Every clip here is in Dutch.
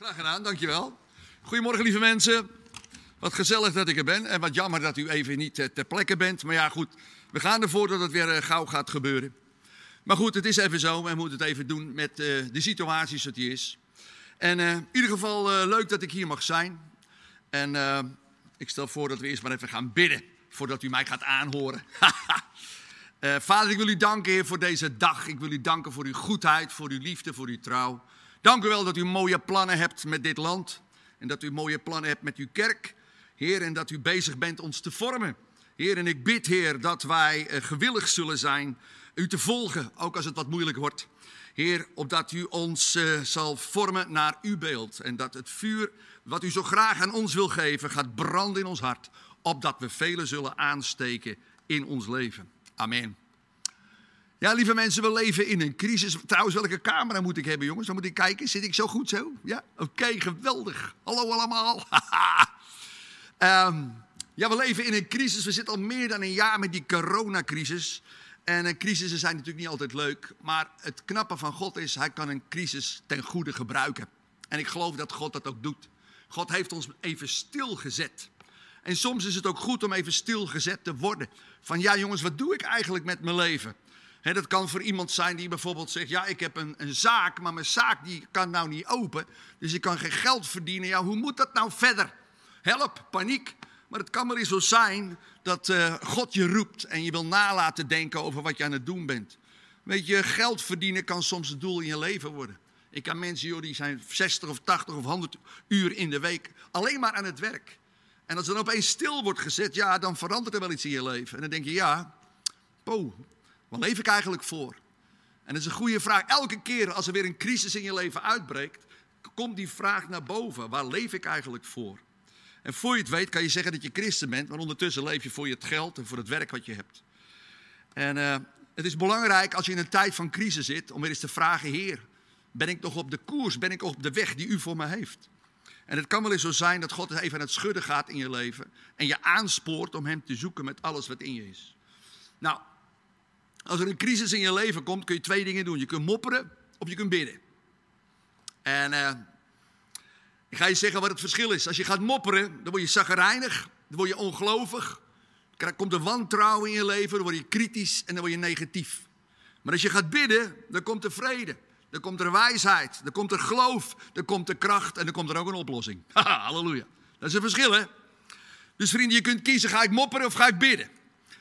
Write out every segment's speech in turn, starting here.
Graag gedaan, dankjewel. Goedemorgen, lieve mensen. Wat gezellig dat ik er ben. En wat jammer dat u even niet eh, ter plekke bent. Maar ja, goed, we gaan ervoor dat het weer eh, gauw gaat gebeuren. Maar goed, het is even zo. We moeten het even doen met eh, de situatie zoals die is. En in ieder geval leuk dat ik hier mag zijn. En ik stel voor dat we eerst maar even gaan bidden. Voordat u mij gaat aanhoren. vader, ik wil u danken, Heer, voor deze dag. Ik wil u danken voor uw goedheid, voor uw liefde, voor uw trouw. Dank u wel dat u mooie plannen hebt met dit land. En dat u mooie plannen hebt met uw kerk. Heer, en dat u bezig bent ons te vormen. Heer, en ik bid, Heer, dat wij eh, gewillig zullen zijn u te volgen, ook als het wat moeilijk wordt. Heer, opdat u ons uh, zal vormen naar uw beeld. En dat het vuur wat u zo graag aan ons wil geven, gaat branden in ons hart. Opdat we velen zullen aansteken in ons leven. Amen. Ja, lieve mensen, we leven in een crisis. Trouwens, welke camera moet ik hebben, jongens? Dan moet ik kijken. Zit ik zo goed zo? Ja, oké, geweldig. Hallo allemaal. um, ja, we leven in een crisis. We zitten al meer dan een jaar met die coronacrisis. En uh, crisissen zijn natuurlijk niet altijd leuk. Maar het knappe van God is, hij kan een crisis ten goede gebruiken. En ik geloof dat God dat ook doet. God heeft ons even stilgezet. En soms is het ook goed om even stilgezet te worden. Van ja, jongens, wat doe ik eigenlijk met mijn leven? Dat kan voor iemand zijn die bijvoorbeeld zegt: Ja, ik heb een, een, zaak, maar mijn zaak die kan nou niet open. Dus ik kan geen geld verdienen. Ja, hoe moet dat nou verder? Help, paniek. Maar het kan maar eens zo zijn dat uh, God je roept en je wil nalaten denken over wat je aan het doen bent. Weet je, geld verdienen kan soms het doel in je leven worden. Ik ken mensen joh, die zijn 60 of 80 of 100 uur in de week alleen maar aan het werk. En als er dan opeens stil wordt gezet, ja, dan verandert er wel iets in je leven. En dan denk je, ja, po, Waar leef ik eigenlijk voor? En dat is een goede vraag. Elke keer als er weer een crisis in je leven uitbreekt, komt die vraag naar boven. Waar leef ik eigenlijk voor? En voor je het weet kan je zeggen dat je christen bent, maar ondertussen leef je voor je het geld en voor het werk wat je hebt. En uh, het is belangrijk als je in een tijd van crisis zit, om weer eens te vragen, Heer, ben ik nog op de koers? Ben ik op de weg die u voor me heeft? En het kan wel eens zo zijn dat God even aan het schudden gaat in je leven en je aanspoort om Hem te zoeken met alles wat in je is. Nou, als er een crisis in je leven komt, kun je twee dingen doen. Je kunt mopperen of je kunt bidden. En uh, ik ga je zeggen wat het verschil is. Als je gaat mopperen, dan word je zaggerijnig, dan word je ongelovig. Dan komt er wantrouwen in je leven, dan word je kritisch en dan word je negatief. Maar als je gaat bidden, dan komt er vrede. Dan komt er wijsheid, dan komt er geloof, dan komt er kracht en dan komt er ook een oplossing. halleluja. Dat is een verschil, hè? Dus vrienden, je kunt kiezen, ga ik mopperen of ga ik bidden?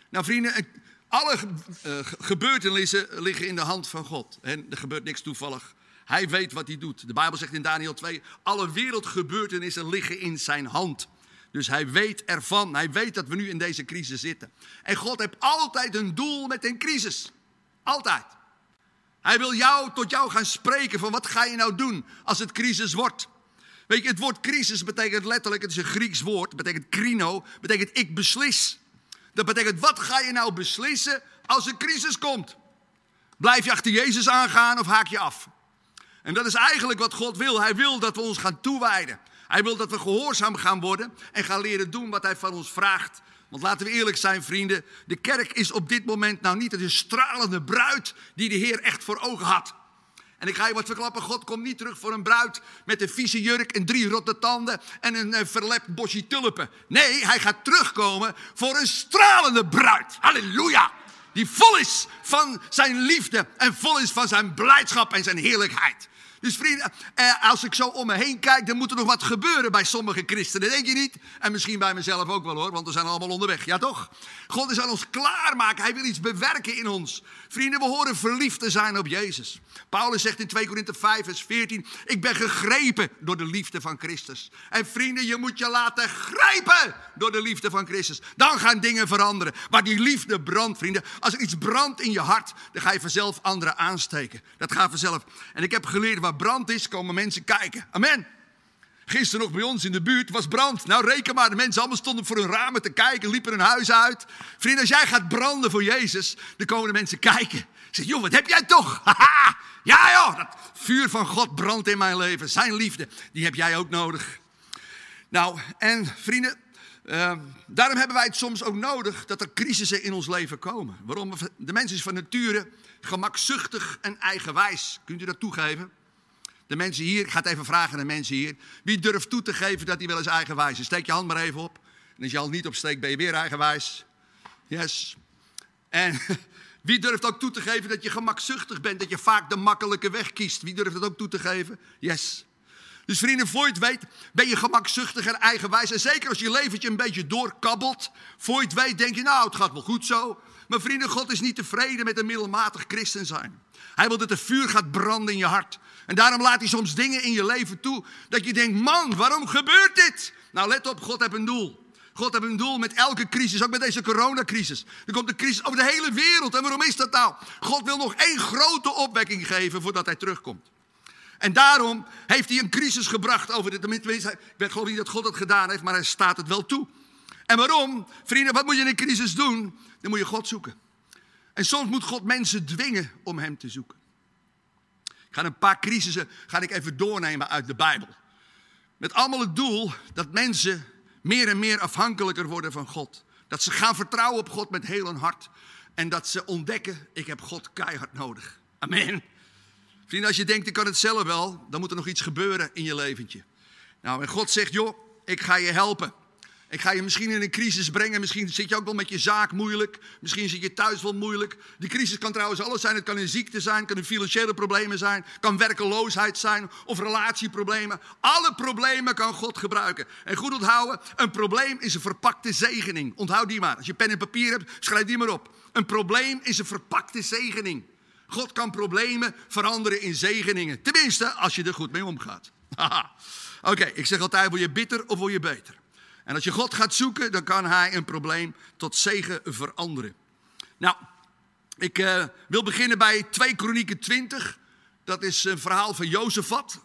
Nou vrienden, alle uh, gebeurtenissen liggen in de hand van God. En er gebeurt niks toevallig. Hij weet wat hij doet. De Bijbel zegt in Daniel 2: alle wereldgebeurtenissen liggen in zijn hand. Dus hij weet ervan. Hij weet dat we nu in deze crisis zitten. En God heeft altijd een doel met een crisis. Altijd. Hij wil jou tot jou gaan spreken van wat ga je nou doen als het crisis wordt. Weet je, het woord crisis betekent letterlijk, het is een Grieks woord, betekent krino, betekent ik beslis. Dat betekent, wat ga je nou beslissen als een crisis komt? Blijf je achter Jezus aangaan of haak je af? En dat is eigenlijk wat God wil. Hij wil dat we ons gaan toewijden. Hij wil dat we gehoorzaam gaan worden en gaan leren doen wat Hij van ons vraagt. Want laten we eerlijk zijn, vrienden. De kerk is op dit moment nou niet de stralende bruid die de Heer echt voor ogen had. En ik ga je wat verklappen, God komt niet terug voor een bruid met een vieze jurk en drie rotte tanden en een uh, verlept bosje tulpen. Nee, hij gaat terugkomen voor een stralende bruid. Halleluja! Die vol is van zijn liefde en vol is van zijn blijdschap en zijn heerlijkheid. Dus vrienden, eh, als ik zo om me heen kijk, dan moet er nog wat gebeuren bij sommige christenen, denk je niet? En misschien bij mezelf ook wel hoor, want we zijn allemaal onderweg, ja toch? God is aan ons klaarmaken, hij wil iets bewerken in ons. Vrienden, we horen verliefd te zijn op Jezus. Paulus zegt in 2 Korinthe 5 vers 14, ik ben gegrepen door de liefde van Christus. En vrienden, je moet je laten grijpen door de liefde van Christus. Dan gaan dingen veranderen. Maar die liefde brandt, vrienden. Als er iets brandt in je hart, dan ga je vanzelf anderen aansteken. Dat gaat vanzelf. En ik heb geleerd, brand is, komen mensen kijken. Amen. Gisteren nog bij ons in de buurt was brand. Nou, reken maar, de mensen allemaal stonden voor hun ramen te kijken, liepen hun huis uit. Vrienden, als jij gaat branden voor Jezus, dan komen de mensen kijken. Zeg, joh, wat heb jij toch? ja joh, dat vuur van God brandt in mijn leven. Zijn liefde, die heb jij ook nodig. Nou, en vrienden, uh, daarom hebben wij het soms ook nodig dat er crisissen in ons leven komen. Waarom? De mens is van nature gemakzuchtig en eigenwijs. Kunt u dat toegeven? De mensen hier, ik ga het even vragen aan de mensen hier. Wie durft toe te geven dat hij wel eens eigenwijs is? Steek je hand maar even op. En als je al niet opsteekt, ben je weer eigenwijs. Yes. En wie durft ook toe te geven dat je gemakzuchtig bent, dat je vaak de makkelijke weg kiest? Wie durft dat ook toe te geven? Yes. Dus vrienden, voor je weet, ben je gemakzuchtig en eigenwijs. En zeker als je leventje een beetje doorkabbelt. Voor je weet, denk je, nou, het gaat wel goed zo. Maar vrienden, God is niet tevreden met een middelmatig christen zijn. Hij wil dat er vuur gaat branden in je hart. En daarom laat hij soms dingen in je leven toe dat je denkt, man, waarom gebeurt dit? Nou, let op, God heeft een doel. God heeft een doel met elke crisis, ook met deze coronacrisis. Er komt een crisis over de hele wereld. En waarom is dat nou? God wil nog één grote opwekking geven voordat hij terugkomt. En daarom heeft hij een crisis gebracht over dit. Tenminste, ik geloof niet dat God het gedaan heeft, maar hij staat het wel toe. En waarom? Vrienden, wat moet je in een crisis doen? Dan moet je God zoeken. En soms moet God mensen dwingen om hem te zoeken. Ik ga een paar crisissen ga ik even doornemen uit de Bijbel. Met allemaal het doel dat mensen meer en meer afhankelijker worden van God. Dat ze gaan vertrouwen op God met heel hun hart. En dat ze ontdekken, ik heb God keihard nodig. Amen. Vrienden, als je denkt, ik kan het zelf wel, dan moet er nog iets gebeuren in je leventje. Nou, en God zegt, joh, ik ga je helpen. Ik ga je misschien in een crisis brengen. Misschien zit je ook wel met je zaak moeilijk. Misschien zit je thuis wel moeilijk. Die crisis kan trouwens alles zijn. Het kan een ziekte zijn, kan een financiële problemen zijn, kan werkeloosheid zijn of relatieproblemen. Alle problemen kan God gebruiken. En goed onthouden, een probleem is een verpakte zegening. Onthoud die maar. Als je pen en papier hebt, schrijf die maar op. Een probleem is een verpakte zegening. God kan problemen veranderen in zegeningen. Tenminste, als je er goed mee omgaat. Oké, ik zeg altijd, wil je bitter of wil je beter? En als je God gaat zoeken, dan kan hij een probleem tot zegen veranderen. Nou, ik uh, wil beginnen bij 2 Kronieken 20. Dat is een verhaal van Jozefat,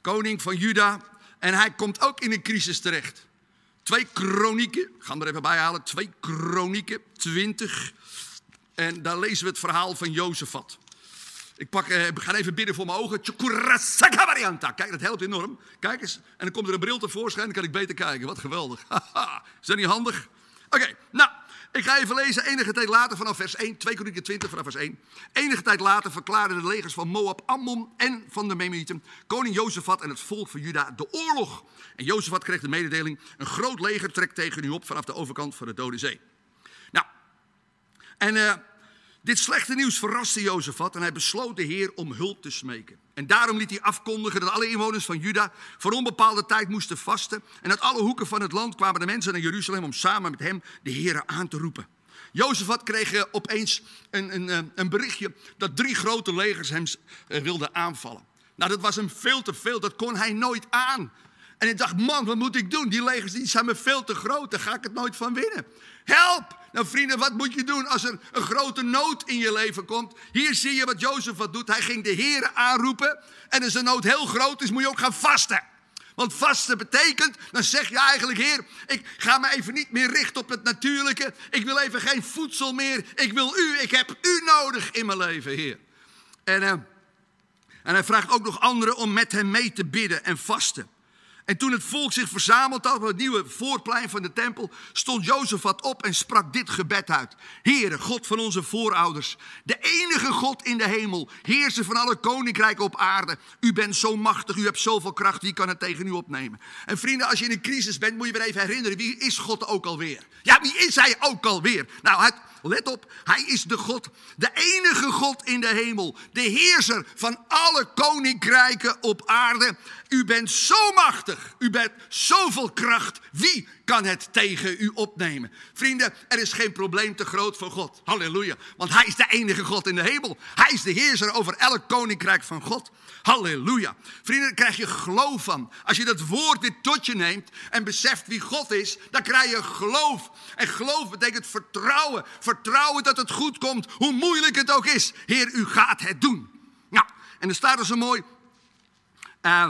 koning van Juda. En hij komt ook in een crisis terecht. 2 Kronieken, ik ga hem er even bij halen. 2 Kronieken 20. En daar lezen we het verhaal van Jozefat. Ik pak, eh, ga even bidden voor mijn ogen. Kijk, dat helpt enorm. Kijk eens. En dan komt er een bril tevoorschijn, dan kan ik beter kijken. Wat geweldig. Is dat niet handig? Oké, nou, ik ga even lezen. Enige tijd later, vanaf vers 1, 2 Kronieken 20, vanaf vers 1. Enige tijd later verklaarden de legers van Moab, Ammon en van de Memonieten, koning Jozefat en het volk van Juda de oorlog. En Jozefat kreeg de mededeling, een groot leger trekt tegen u op vanaf de overkant van de Dode Zee. Nou, en... Uh, dit slechte nieuws verraste Jozefat en hij besloot de Heer om hulp te smeken. En daarom liet hij afkondigen dat alle inwoners van Juda voor onbepaalde tijd moesten vasten. En uit alle hoeken van het land kwamen de mensen naar Jeruzalem om samen met hem de Heer aan te roepen. Jozefat kreeg eh, opeens een, een, eh, een berichtje dat drie grote legers hem eh, wilden aanvallen. Nou, dat was hem veel te veel, dat kon hij nooit aan. En ik dacht, man, wat moet ik doen? Die legers die zijn me veel te groot, daar ga ik het nooit van winnen. Help! Nou vrienden, wat moet je doen als er een grote nood in je leven komt? Hier zie je wat Jozef wat doet. Hij ging de Heeren aanroepen. En als de nood heel groot is, moet je ook gaan vasten. Want vasten betekent, dan zeg je eigenlijk, Heer, ik ga me even niet meer richten op het natuurlijke. Ik wil even geen voedsel meer. Ik wil u, ik heb u nodig in mijn leven, Heer. En, uh, en hij vraagt ook nog anderen om met hem mee te bidden en vasten. En toen het volk zich verzameld had op het nieuwe voorplein van de tempel, stond Jozefat op en sprak dit gebed uit. Heere, God van onze voorouders, de enige God in de hemel, heerser van alle koninkrijken op aarde. U bent zo machtig, u hebt zoveel kracht, wie kan het tegen u opnemen? En vrienden, als je in een crisis bent, moet je weer even herinneren, wie is God ook alweer? Ja, wie is hij ook alweer? Nou, let op, hij is de God, de enige God in de hemel, de heerser van alle koninkrijken op aarde. U bent zo machtig, u bent zoveel kracht. Wie kan het tegen u opnemen? Vrienden, er is geen probleem te groot voor God. Halleluja, want hij is de enige God in de hemel. Hij is de heerser over elk koninkrijk van God. Halleluja. Vrienden, daar krijg je geloof van. Als je dat woord dit tot je neemt en beseft wie God is, dan krijg je geloof. En geloof betekent vertrouwen. Vertrouwen dat het goed komt, hoe moeilijk het ook is. Heer, u gaat het doen. Nou, en er staat er zo mooi. Uh,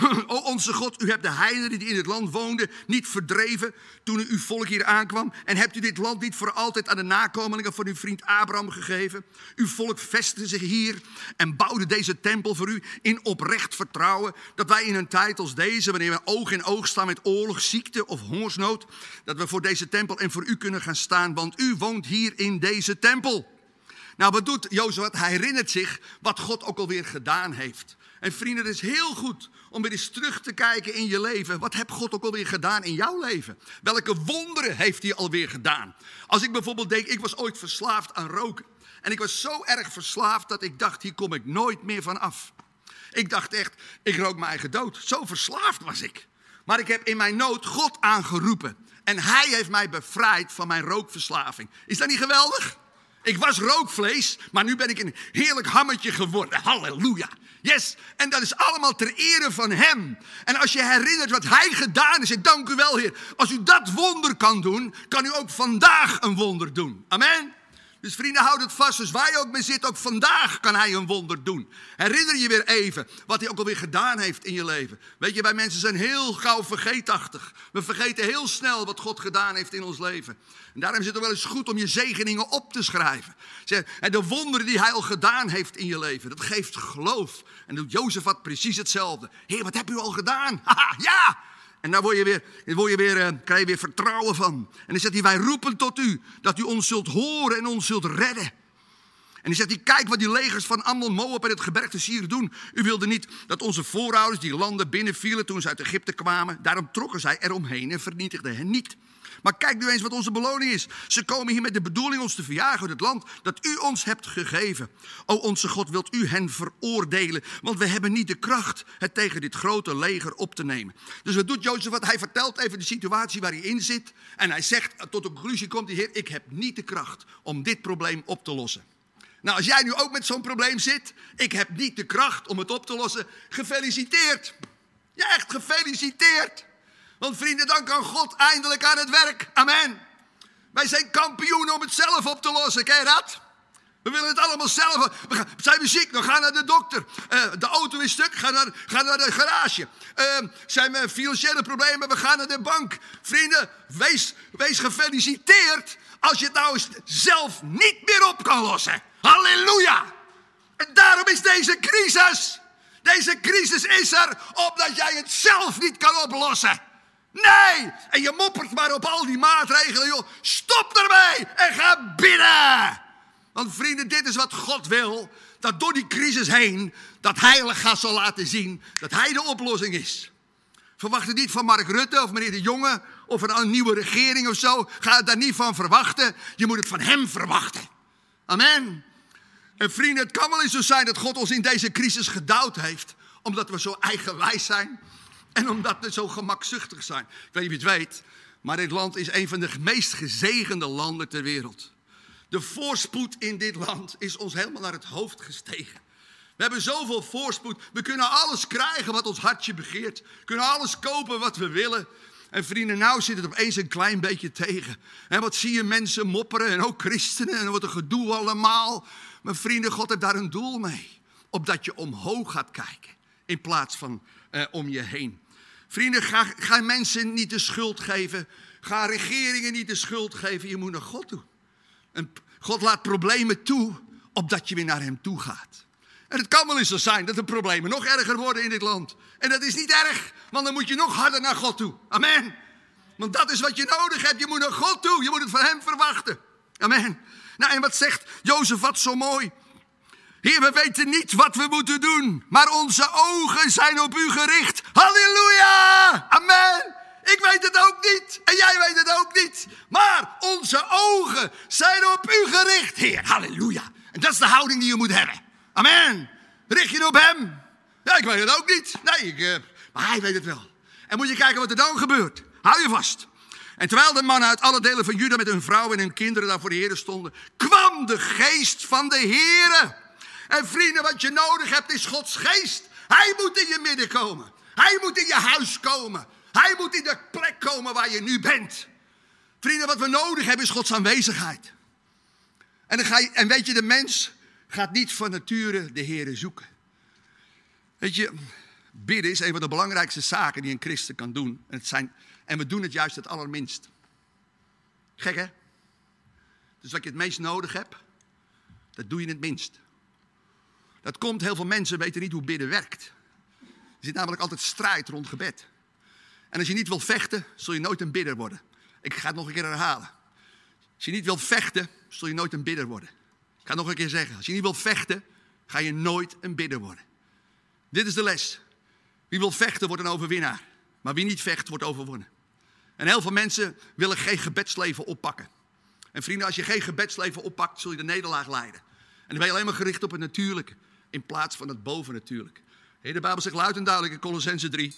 o onze God, u hebt de heidenen die in het land woonden niet verdreven toen u uw volk hier aankwam. En hebt u dit land niet voor altijd aan de nakomelingen van uw vriend Abraham gegeven. Uw volk vestigde zich hier en bouwde deze tempel voor u in oprecht vertrouwen. Dat wij in een tijd als deze, wanneer we oog in oog staan met oorlog, ziekte of hongersnood, dat we voor deze tempel en voor u kunnen gaan staan. Want u woont hier in deze tempel. Nou, wat doet Jozef? Hij herinnert zich wat God ook alweer gedaan heeft. En vrienden, het is heel goed om weer eens terug te kijken in je leven. Wat heeft God ook alweer gedaan in jouw leven? Welke wonderen heeft hij alweer gedaan? Als ik bijvoorbeeld denk, ik was ooit verslaafd aan roken. En ik was zo erg verslaafd dat ik dacht, hier kom ik nooit meer van af. Ik dacht echt, ik rook mijn eigen dood. Zo verslaafd was ik. Maar ik heb in mijn nood God aangeroepen. En hij heeft mij bevrijd van mijn rookverslaving. Is dat niet geweldig? Ik was rookvlees, maar nu ben ik een heerlijk hammetje geworden. Halleluja. Yes, en dat is allemaal ter ere van Hem. En als je herinnert wat Hij gedaan is, dank u wel, Heer. Als u dat wonder kan doen, kan u ook vandaag een wonder doen. Amen. Dus vrienden, houd het vast. Dus waar je ook mee zit, ook vandaag kan hij een wonder doen. Herinner je weer even wat hij ook alweer gedaan heeft in je leven. Weet je, wij mensen zijn heel gauw vergeetachtig. We vergeten heel snel wat God gedaan heeft in ons leven. En daarom is het wel eens goed om je zegeningen op te schrijven. En de wonderen die hij al gedaan heeft in je leven, dat geeft geloof. En doet Jozef wat precies hetzelfde. Heer, wat heb u al gedaan? Haha, ja! En daar word je weer, je weer, uh, krijg je weer vertrouwen van. En dan zegt hij, wij roepen tot u dat u ons zult horen en ons zult redden. En dan zegt hij, kijk wat die legers van Ammon, Moab en het gebergte Sier doen. U wilde niet dat onze voorouders die landen binnenvielen toen ze uit Egypte kwamen. Daarom trokken zij eromheen en vernietigden hen niet. Maar kijk nu eens wat onze beloning is. Ze komen hier met de bedoeling ons te verjagen uit het land dat u ons hebt gegeven. O onze God, wilt u hen veroordelen? Want we hebben niet de kracht het tegen dit grote leger op te nemen. Dus wat doet Jozef? Wat hij vertelt even de situatie waar hij in zit. En hij zegt, tot de conclusie komt die Heer, ik heb niet de kracht om dit probleem op te lossen. Nou, als jij nu ook met zo'n probleem zit, ik heb niet de kracht om het op te lossen, gefeliciteerd. Ja, echt gefeliciteerd. Want vrienden, dan kan God eindelijk aan het werk. Amen. Wij zijn kampioenen om het zelf op te lossen. Ken je dat? We willen het allemaal zelf. We zijn we ziek? Dan gaan naar de dokter. Uh, de auto is stuk. Ga naar, ga naar de garage. Uh, zijn we financiële problemen? We gaan naar de bank. Vrienden, wees, wees gefeliciteerd als je het nou zelf niet meer op kan lossen. Halleluja! En daarom is deze crisis. Deze crisis is er omdat jij het zelf niet kan oplossen. Nee! En je moppert maar op al die maatregelen, joh. Stop ermee en ga binnen! Want vrienden, dit is wat God wil. Dat door die crisis heen, dat heilige zal laten zien dat hij de oplossing is. Verwacht het niet van Mark Rutte of meneer De Jonge of een nieuwe regering of zo. Ga het daar niet van verwachten. Je moet het van hem verwachten. Amen. En vrienden, het kan wel eens zo zijn dat God ons in deze crisis gedouwd heeft. Omdat we zo eigenwijs zijn en omdat we zo gemakzuchtig zijn. Ik weet niet of je het weet, maar dit land is een van de meest gezegende landen ter wereld. De voorspoed in dit land is ons helemaal naar het hoofd gestegen. We hebben zoveel voorspoed. We kunnen alles krijgen wat ons hartje begeert. We kunnen alles kopen wat we willen. En vrienden, nou zit het opeens een klein beetje tegen. En wat zie je mensen mopperen en ook christenen en wat een gedoe allemaal. Maar vrienden, God heeft daar een doel mee. Opdat je omhoog gaat kijken in plaats van eh, om je heen. Vrienden, ga, ga mensen niet de schuld geven. Ga regeringen niet de schuld geven. Je moet naar God toe. En God laat problemen toe, opdat je weer naar Hem toe gaat. En het kan wel eens zo zijn dat de problemen nog erger worden in dit land. En dat is niet erg, want dan moet je nog harder naar God toe. Amen. Want dat is wat je nodig hebt. Je moet naar God toe. Je moet het van Hem verwachten. Amen. Nou, en wat zegt Jozef wat zo mooi? Heer, we weten niet wat we moeten doen, maar onze ogen zijn op u gericht. Halleluja! Amen! Ik weet het ook niet en jij weet het ook niet. Maar onze ogen zijn op u gericht, Heer. Halleluja. En dat is de houding die je moet hebben. Amen. Richt je op Hem? Ja, ik weet het ook niet. Nee, ik, uh, maar Hij weet het wel. En moet je kijken wat er dan gebeurt. Hou je vast. En terwijl de mannen uit alle delen van Juda met hun vrouwen en hun kinderen daar voor de Heer stonden, kwam de geest van de Heer en vrienden, wat je nodig hebt is Gods geest. Hij moet in je midden komen. Hij moet in je huis komen. Hij moet in de plek komen waar je nu bent. Vrienden, wat we nodig hebben is Gods aanwezigheid. En, dan ga je, en weet je, de mens gaat niet van nature de Heer zoeken. Weet je, bidden is een van de belangrijkste zaken die een christen kan doen. En, het zijn, en we doen het juist het allerminst. Gek hè? Dus wat je het meest nodig hebt, dat doe je het minst. Dat komt, heel veel mensen weten niet hoe bidden werkt. Er zit namelijk altijd strijd rond gebed. En als je niet wilt vechten, zul je nooit een bidder worden. Ik ga het nog een keer herhalen. Als je niet wilt vechten, zul je nooit een bidder worden. Ik ga nog een keer zeggen. Als je niet wilt vechten, ga je nooit een bidder worden. Dit is de les. Wie wil vechten wordt een overwinnaar. Maar wie niet vecht wordt overwonnen. En heel veel mensen willen geen gebedsleven oppakken. En vrienden, als je geen gebedsleven oppakt, zul je de nederlaag leiden. En dan ben je alleen maar gericht op het natuurlijke. In plaats van het bovennatuurlijke. De Bijbel zegt luid en duidelijk in Colossense 3.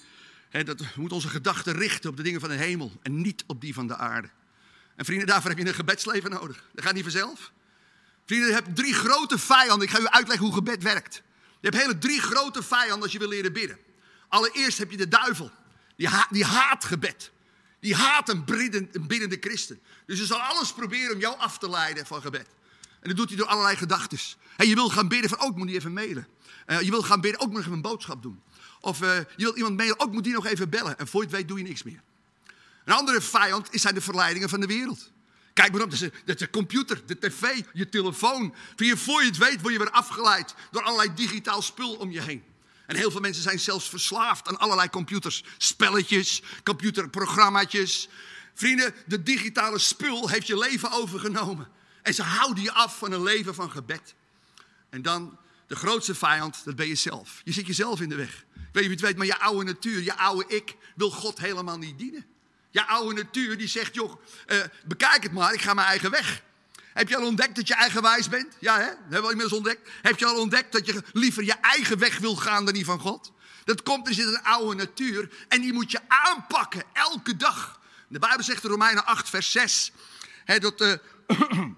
Dat we moeten onze gedachten richten op de dingen van de hemel. En niet op die van de aarde. En vrienden, daarvoor heb je een gebedsleven nodig. Dat gaat niet vanzelf. Vrienden, je hebt drie grote vijanden. Ik ga u uitleggen hoe gebed werkt. Je hebt hele drie grote vijanden als je wil leren bidden. Allereerst heb je de duivel. Die, die haat gebed. Die haat een biddende christen. Dus hij zal alles proberen om jou af te leiden van gebed. En dat doet hij door allerlei gedachten. En je wil gaan bidden van, ook oh, moet die even mailen. Uh, je wil gaan bidden, ook moet even een boodschap doen. Of uh, je wilt iemand mailen, ook moet die nog even bellen. En voor je het weet doe je niks meer. Een andere vijand zijn de verleidingen van de wereld. Kijk maar op, dat is de computer, de tv, je telefoon. Voor je het weet word je weer afgeleid door allerlei digitaal spul om je heen. En heel veel mensen zijn zelfs verslaafd aan allerlei computers. Spelletjes, computerprogrammaatjes. Vrienden, de digitale spul heeft je leven overgenomen. En ze houden je af van een leven van gebed. En dan de grootste vijand, dat ben je zelf. Je zit jezelf in de weg. Ik weet niet of je het weet, maar je oude natuur, je oude ik wil God helemaal niet dienen. Je oude natuur die zegt, joh, uh, bekijk het maar, ik ga mijn eigen weg. Heb je al ontdekt dat je eigenwijs bent? Ja, hè? Dat hebben we inmiddels ontdekt. Heb je al ontdekt dat je liever je eigen weg wil gaan dan die van God? Dat komt dus in een oude natuur en die moet je aanpakken elke dag. De Bijbel zegt in Romeinen 8, vers 6, hè, dat uh,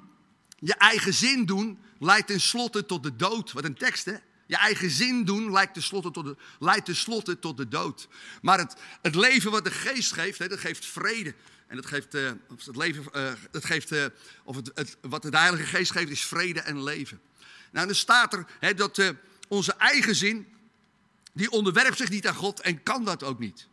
je eigen zin doen leidt tenslotte tot de dood. Wat een tekst, hè? Je eigen zin doen leidt tenslotte tot de, tot de dood. Maar het, het leven wat de geest geeft, hè, dat geeft vrede. En dat geeft, uh, het leven, dat geeft uh, of het, het, wat de Heilige Geest geeft, is vrede en leven. Nou, dan staat er hè, dat onze eigen zin, die onderwerpt zich niet aan God en kan dat ook niet.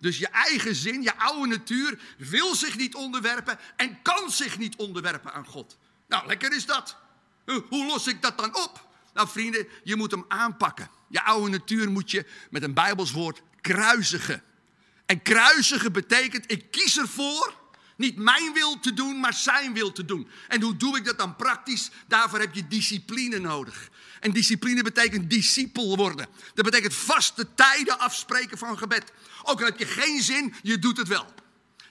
Dus je eigen zin, je oude natuur, wil zich niet onderwerpen en kan zich niet onderwerpen aan God. Nou, lekker is dat. Hoe los ik dat dan op? Nou, vrienden, je moet hem aanpakken. Je oude natuur moet je met een Bijbels woord kruisigen. En kruisigen betekent, ik kies ervoor niet mijn wil te doen, maar zijn wil te doen. En hoe doe ik dat dan praktisch? Daarvoor heb je discipline nodig. En discipline betekent discipel worden. Dat betekent vaste tijden afspreken van gebed. Ook al heb je geen zin, je doet het wel.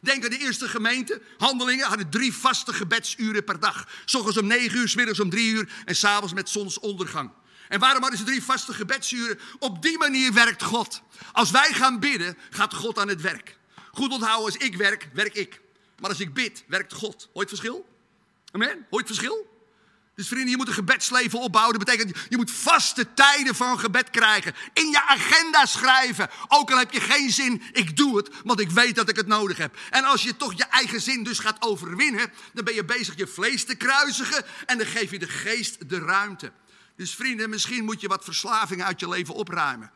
Denk aan de eerste gemeente. Handelingen hadden drie vaste gebedsuren per dag. Soms om negen uur, middags om drie uur en s'avonds met zonsondergang. En waarom hadden ze drie vaste gebedsuren? Op die manier werkt God. Als wij gaan bidden, gaat God aan het werk. Goed onthouden, als ik werk, werk ik. Maar als ik bid, werkt God. Hoort verschil? Amen? Hoort verschil? Dus vrienden, je moet een gebedsleven opbouwen. Dat betekent, je moet vaste tijden van gebed krijgen. In je agenda schrijven. Ook al heb je geen zin, ik doe het, want ik weet dat ik het nodig heb. En als je toch je eigen zin dus gaat overwinnen, dan ben je bezig je vlees te kruisigen. En dan geef je de geest de ruimte. Dus vrienden, misschien moet je wat verslavingen uit je leven opruimen.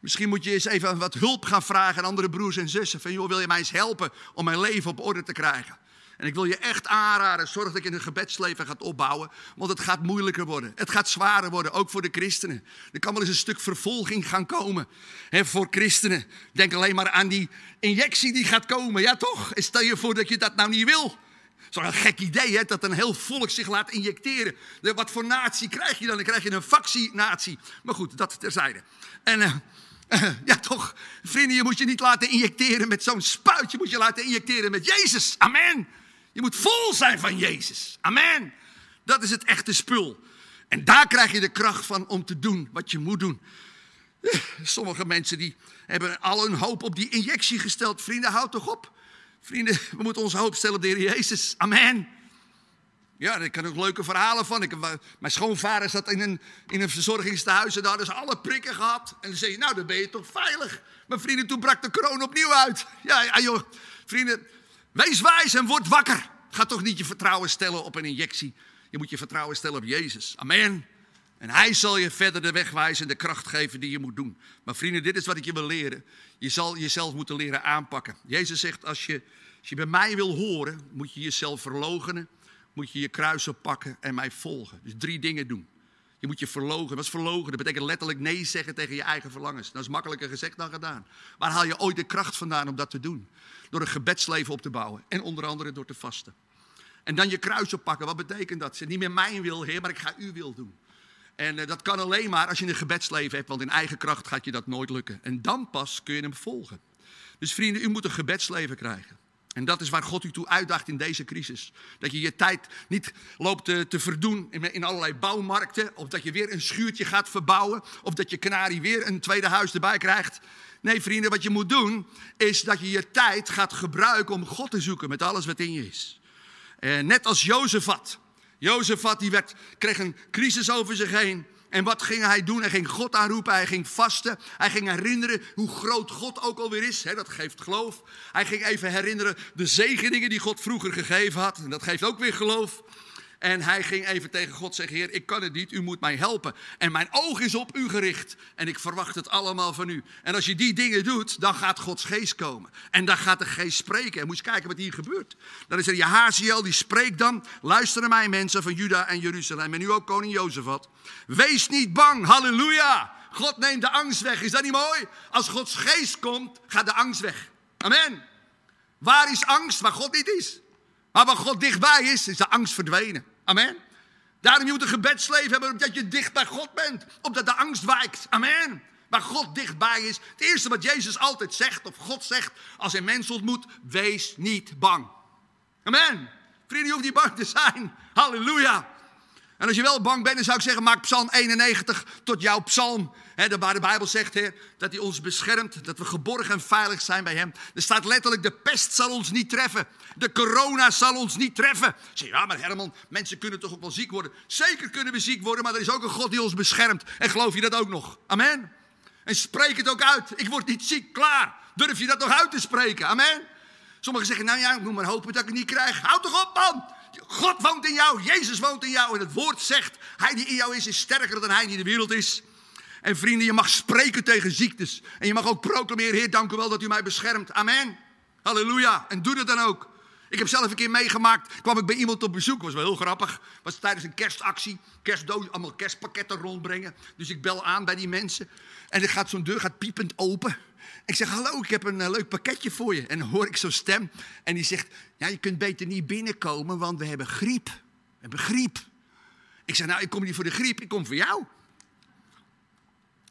Misschien moet je eens even wat hulp gaan vragen aan andere broers en zussen. Van, joh, wil je mij eens helpen om mijn leven op orde te krijgen? En ik wil je echt aanraden, zorg dat je een gebedsleven gaat opbouwen. Want het gaat moeilijker worden. Het gaat zwaarder worden, ook voor de christenen. Er kan wel eens een stuk vervolging gaan komen hè, voor christenen. Denk alleen maar aan die injectie die gaat komen. Ja toch? En stel je voor dat je dat nou niet wil. Zo'n gek idee, hè, dat een heel volk zich laat injecteren. Wat voor natie krijg je dan? Dan krijg je een vaccinatie. Maar goed, dat terzijde. En uh, ja, toch, vrienden, je moet je niet laten injecteren met zo'n spuit. Je moet je laten injecteren met Jezus. Amen. Je moet vol zijn van Jezus. Amen. Dat is het echte spul. En daar krijg je de kracht van om te doen wat je moet doen. Eh, sommige mensen die hebben al hun hoop op die injectie gesteld. Vrienden, houd toch op. Vrienden, we moeten onze hoop stellen op de Heer Jezus. Amen. Ja, daar kan ik leuke verhalen van. Ik, mijn schoonvader zat in een, in een verzorgingstehuis en daar hadden ze alle prikken gehad. En dan zei je, nou dan ben je toch veilig. Maar vrienden, toen brak de kroon opnieuw uit. Ja, ja joh. Vrienden, wees wijs en word wakker. Ga toch niet je vertrouwen stellen op een injectie. Je moet je vertrouwen stellen op Jezus. Amen. En hij zal je verder de weg wijzen en de kracht geven die je moet doen. Maar vrienden, dit is wat ik je wil leren. Je zal jezelf moeten leren aanpakken. Jezus zegt, als je, als je bij mij wil horen, moet je jezelf verlogenen. Moet je je kruis oppakken en mij volgen. Dus drie dingen doen. Je moet je verlogen. Wat is verlogen? Dat betekent letterlijk nee zeggen tegen je eigen verlangens. Dat is makkelijker gezegd dan gedaan. Waar haal je ooit de kracht vandaan om dat te doen? Door een gebedsleven op te bouwen. En onder andere door te vasten. En dan je kruis oppakken. Wat betekent dat? Ze niet meer mijn wil, Heer, maar ik ga uw wil doen. En eh, dat kan alleen maar als je een gebedsleven hebt, want in eigen kracht gaat je dat nooit lukken. En dan pas kun je hem volgen. Dus vrienden, u moet een gebedsleven krijgen. En dat is waar God u toe uitdaagt in deze crisis. Dat je je tijd niet loopt te, verdoen in, in, allerlei bouwmarkten. Of dat je weer een schuurtje gaat verbouwen. Of dat je kanarie weer een tweede huis erbij krijgt. Nee, vrienden, wat je moet doen is dat je je tijd gaat gebruiken om God te zoeken met alles wat in je is. Eh, net als Jozefat. Jozefat die werd, kreeg een crisis over zich heen. En wat ging hij doen? Hij ging God aanroepen, hij ging vasten. Hij ging herinneren hoe groot God ook alweer is. dat geeft geloof. Hij ging even herinneren de zegeningen die God vroeger gegeven had. En dat geeft ook weer geloof. En hij ging even tegen God zeggen: Heer, ik kan het niet, u moet mij helpen. En mijn oog is op u gericht. En ik verwacht het allemaal van u. En als je die dingen doet, dan gaat Gods geest komen. En dan gaat de geest spreken. En moet je kijken wat hier gebeurt. Dan is er Jehaziel, die spreekt dan. Luister naar mij, mensen van Juda en Jeruzalem. En nu ook koning Jozefat. Wees niet bang, halleluja. God neemt de angst weg. Is dat niet mooi? Als Gods geest komt, gaat de angst weg. Amen. Waar is angst? Waar God niet is. Maar waar God dichtbij is, is de angst verdwenen. Amen. Daarom moet je een gebedsleven hebben, omdat je dicht bij God bent. Opdat de angst wijkt. Amen. Waar God dichtbij is. Het eerste wat Jezus altijd zegt, of God zegt, als hij mensen ontmoet, wees niet bang. Amen. Vrienden, je hoeft niet bang te zijn. Halleluja. En als je wel bang bent, dan zou ik zeggen, maak Psalm 91 tot jouw psalm. He, waar de Bijbel zegt he, dat hij ons beschermt, dat we geborgen en veilig zijn bij hem. Er staat letterlijk, de pest zal ons niet treffen. De corona zal ons niet treffen. Zeg, ja, maar Herman, mensen kunnen toch ook wel ziek worden? Zeker kunnen we ziek worden, maar er is ook een God die ons beschermt. En geloof je dat ook nog? Amen. En spreek het ook uit. Ik word niet ziek, klaar. Durf je dat nog uit te spreken? Amen. Sommigen zeggen, nou ja, ik moet maar hopen dat ik het niet krijg. Houd toch op, man. God woont in jou, Jezus woont in jou. En het woord zegt, hij die in jou is, is sterker dan hij die in de wereld is. En vrienden, je mag spreken tegen ziektes. En je mag ook proclameren, Heer, dank u wel dat u mij beschermt. Amen. Halleluja. En doe dat dan ook. Ik heb zelf een keer meegemaakt, kwam ik bij iemand op bezoek, was wel heel grappig. Was tijdens een kerstactie, kerstdoos, allemaal kerstpakketten rondbrengen. Dus ik bel aan bij die mensen. En er gaat zo'n deur gaat piepend open. Ik zeg, hallo, ik heb een uh, leuk pakketje voor je. En dan hoor ik zo'n stem. En die zegt, ja, je kunt beter niet binnenkomen, want we hebben griep. We hebben griep. Ik zeg, nou, ik kom niet voor de griep, ik kom voor jou.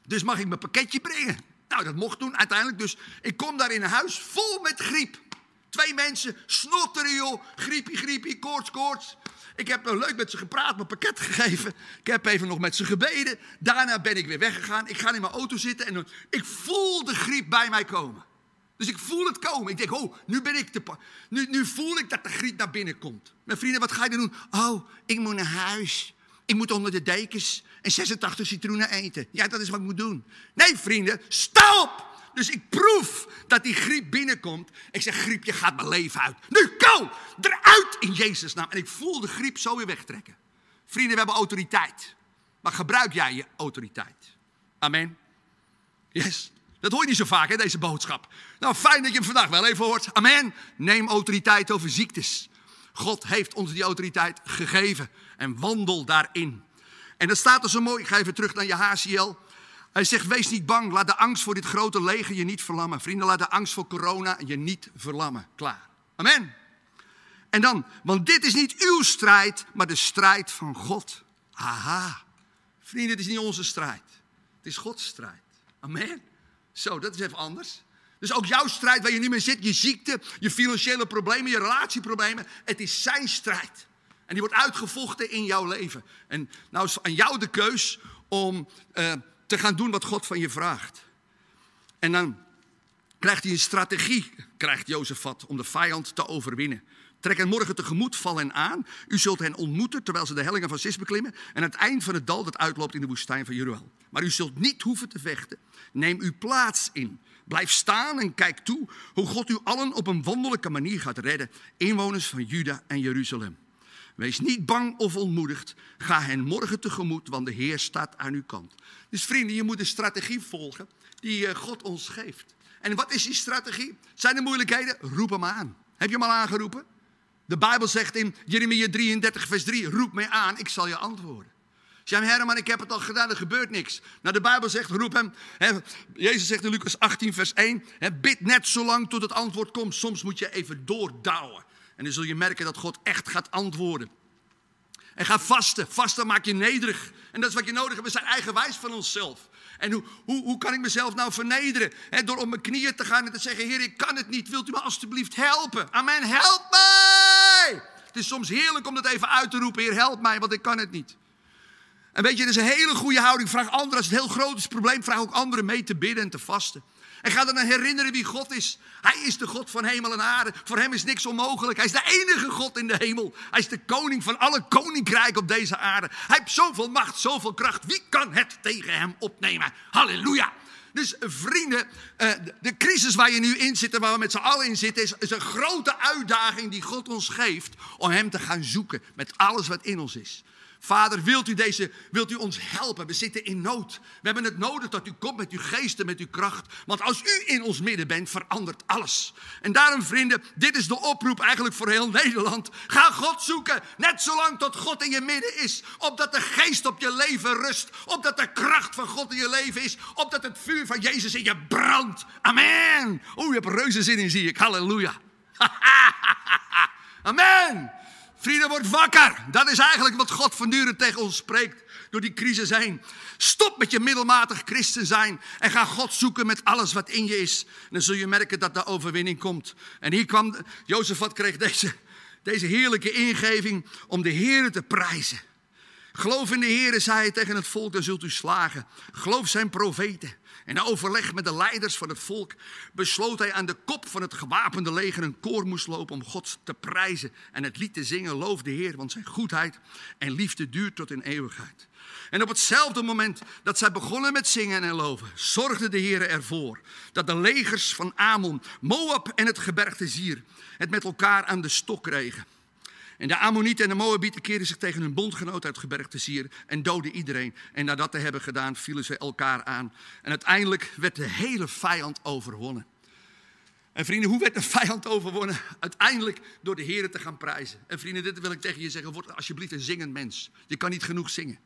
Dus mag ik mijn pakketje brengen? Nou, dat mocht toen uiteindelijk. Dus ik kom daar in een huis vol met griep. Twee mensen, snotteren joh, griepie, griepie, koorts, koorts. Ik heb leuk met ze gepraat, mijn pakket gegeven. Ik heb even nog met ze gebeden. Daarna ben ik weer weggegaan. Ik ga in mijn auto zitten en ik voel de griep bij mij komen. Dus ik voel het komen. Ik denk, oh, nu ben ik te nu, nu voel ik dat de griep naar binnen komt. Mijn vrienden, wat ga je doen? Oh, ik moet naar huis. Ik moet onder de dekens en 86 citroenen eten. Ja, dat is wat ik moet doen. Nee, vrienden, stop! Dus ik proef dat die griep binnenkomt. Ik zeg, griep, je gaat mijn leven uit. Nu, kou! Eruit in Jezus' naam. En ik voel de griep zo weer wegtrekken. Vrienden, we hebben autoriteit. Maar gebruik jij je autoriteit? Amen. Yes. Dat hoor je niet zo vaak, hè, deze boodschap. Nou, fijn dat je hem vandaag wel even hoort. Amen. Neem autoriteit over ziektes. God heeft ons die autoriteit gegeven. En wandel daarin. En dat staat er zo mooi. Ik ga even terug naar je Jehaziel. Hij zegt, wees niet bang. Laat de angst voor dit grote leger je niet verlammen. Vrienden, laat de angst voor corona je niet verlammen. Klaar. Amen. En dan, want dit is niet uw strijd, maar de strijd van God. Aha. Vrienden, het is niet onze strijd. Het is Gods strijd. Amen. Zo, dat is even anders. Dus ook jouw strijd waar je niet meer zit, je ziekte, je financiële problemen, je relatieproblemen. Het is zijn strijd. En die wordt uitgevochten in jouw leven. En nou is aan jou de keus om uh, te gaan doen wat God van je vraagt. En dan krijgt hij een strategie, krijgt Jozefat, om de vijand te overwinnen. Trek hen morgen tegemoet, val hen aan. U zult hen ontmoeten terwijl ze de hellingen van Sis beklimmen. En het eind van het dal dat uitloopt in de woestijn van Jeruel. Maar u zult niet hoeven te vechten. Neem uw plaats in. Blijf staan en kijk toe hoe God u allen op een wonderlijke manier gaat redden. Inwoners van Juda en Jeruzalem. Wees niet bang of ontmoedigd. Ga hen morgen tegemoet, want de Heer staat aan uw kant. Dus vrienden, je moet een strategie volgen die eh, God ons geeft. En wat is die strategie? Zijn er moeilijkheden? Roep hem aan. Heb je hem al aangeroepen? De Bijbel zegt in Jeremia 33, vers 3: Roep mij aan, ik zal je antwoorden. Zeg Herman, ik heb het al gedaan, er gebeurt niks. Nou, de Bijbel zegt, roep hem. Jezus zegt in Lucas 18, vers 1: Bid net zolang tot het antwoord komt. Soms moet je even doordouwen. En dan zul je merken dat God echt gaat antwoorden. En ga vasten. Vasten maakt je nederig. En dat is wat je nodig hebt. We zijn eigenwijs van onszelf. En hoe, hoe, hoe kan ik mezelf nou vernederen? door op mijn knieën te gaan en te zeggen: Heer, ik kan het niet. Wilt u me alstublieft helpen? Amen. Help mij! Het is soms heerlijk om dat even uit te roepen: Heer, help mij, want ik kan het niet. En weet je, dat is een hele goede houding. Vraag anderen, als het heel groot is probleem, vraag ook anderen mee te bidden en te vasten. En ga dan herinneren wie God is. Hij is de God van hemel en aarde. Voor hem is niks onmogelijk. Hij is de enige God in de hemel. Hij is de koning van alle koninkrijken op deze aarde. Hij heeft zoveel macht, zoveel kracht. Wie kan het tegen hem opnemen? Halleluja. Dus eh, vrienden, eh, de crisis waar je nu in zit en waar we met z'n allen in zitten, is een grote uitdaging die God ons geeft om Hem te gaan zoeken met alles wat in ons is. Vader, wilt u, deze, wilt u ons helpen? We zitten in nood. We hebben het nodig dat u komt met uw geest en met uw kracht. Want als u in ons midden bent, verandert alles. En daarom, vrienden, dit is de oproep eigenlijk voor heel Nederland. Ga God zoeken, net zolang tot God in je midden is. Opdat de geest op je leven rust. Opdat de kracht van God in je leven is. Opdat het vuur van Jezus in je brandt. Amen. Oeh, je hebt reuze zin in, zie ik. Halleluja. Amen. Vrienden, word wakker. Dat is eigenlijk wat God voortdurend tegen ons spreekt door die crisis heen. Stop met je middelmatig christen zijn en ga God zoeken met alles wat in je is. Dan zul je merken dat de overwinning komt. En hier kwam, Jozefat kreeg deze, deze heerlijke ingeving om de Heer te prijzen. Geloof in de Heer, zei hij tegen het volk, dan zult u slagen. Geloof zijn profeten. En overleg met de leiders van het volk besloot hij aan de kop van het gewapende leger een koor moest lopen om God te prijzen en het lied te zingen, loof de Heer, want zijn goedheid en liefde duurt tot in eeuwigheid. En op hetzelfde moment dat zij begonnen met zingen en loven, zorgde de Heer ervoor dat de legers van Amon, Moab en het gebergte Zier het met elkaar aan de stok kregen. En de Ammonieten en de Moabieten keerden zich tegen hun bondgenoot uit gebergte Sier en doodden iedereen. En na dat te hebben gedaan, vielen ze elkaar aan. En uiteindelijk werd de hele vijand overwonnen. En vrienden, hoe werd de vijand overwonnen? Uiteindelijk door de Heer te gaan prijzen. En vrienden, dit wil ik tegen je zeggen, word alsjeblieft een zingend mens. Je kan niet genoeg zingen.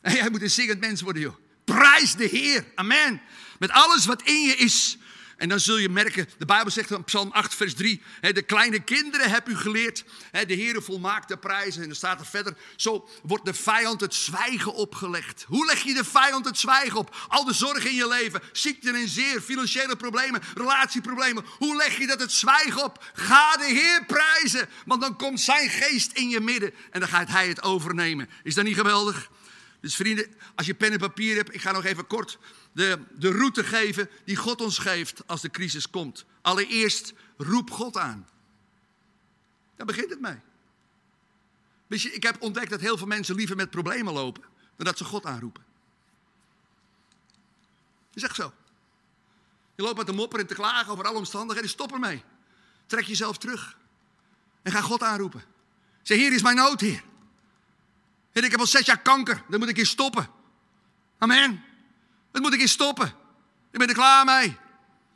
En jij moet een zingend mens worden, joh. Prijs de Heer. Amen. Met alles wat in je is. En dan zul je merken, de Bijbel zegt in Psalm 8, vers 3, de kleine kinderen heb u geleerd, de Heere volmaakt de prijzen. En dan staat er verder, zo wordt de vijand het zwijgen opgelegd. Hoe leg je de vijand het zwijgen op? Al de zorgen in je leven, ziekten en zeer, financiële problemen, relatieproblemen. Hoe leg je dat het zwijgen op? Ga de Heer prijzen, want dan komt zijn geest in je midden en dan gaat hij het overnemen. Is dat niet geweldig? Dus vrienden, als je pen en papier hebt, ik ga nog even kort de, de route geven die God ons geeft als de crisis komt. Allereerst roep God aan. Daar begint het mee. Weet je, ik heb ontdekt dat heel veel mensen liever met problemen lopen dan dat ze God aanroepen. Is echt zo. Je loopt met de mopper en te klagen over alle omstandigheden. Stop ermee. Trek jezelf terug. En ga God aanroepen. Zeg, hier is mijn nood, Heer. Heer, ik heb al zes jaar kanker. Dan moet ik hier stoppen. Amen. Dat moet ik eens stoppen. Ik ben er klaar mee.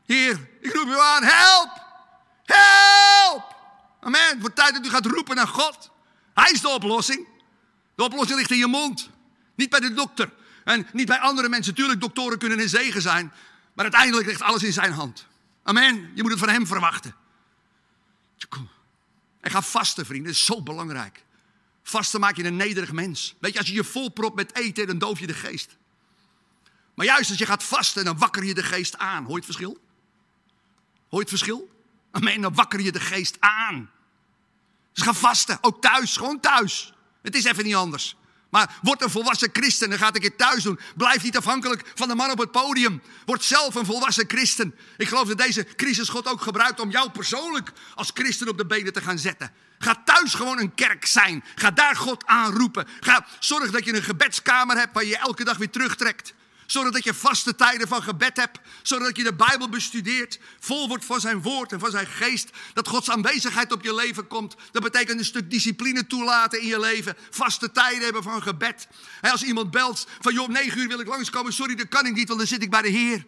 Hier, ik roep u aan. Help! Help! Amen. Het wordt tijd dat u gaat roepen naar God. Hij is de oplossing. De oplossing ligt in je mond. Niet bij de dokter. En niet bij andere mensen. Tuurlijk, doktoren kunnen een zegen zijn. Maar uiteindelijk ligt alles in zijn hand. Amen. Je moet het van hem verwachten. En ga vasten, vrienden. Dat is zo belangrijk. Vasten maak je een nederig mens. Weet je, als je je volpropt met eten, dan doof je de geest. Maar juist als je gaat vasten, dan wakker je de geest aan. Hoor je het verschil? Hoor je het verschil? Amen, dan wakker je de geest aan. Dus ga vasten, ook thuis, gewoon thuis. Het is even niet anders. Maar word een volwassen christen en ga het een keer thuis doen. Blijf niet afhankelijk van de man op het podium. Word zelf een volwassen christen. Ik geloof dat deze crisis God ook gebruikt om jou persoonlijk als christen op de benen te gaan zetten. Ga thuis gewoon een kerk zijn. Ga daar God aanroepen. Ga zorg dat je een gebedskamer hebt waar je elke dag weer terugtrekt zodat je vaste tijden van gebed hebt. Zodat je de Bijbel bestudeert. Vol wordt van zijn woord en van zijn geest. Dat Gods aanwezigheid op je leven komt. Dat betekent een stuk discipline toelaten in je leven. Vaste tijden hebben van gebed. En als iemand belt van joh, om negen uur wil ik langskomen. Sorry, dat kan ik niet, want dan zit ik bij de Heer.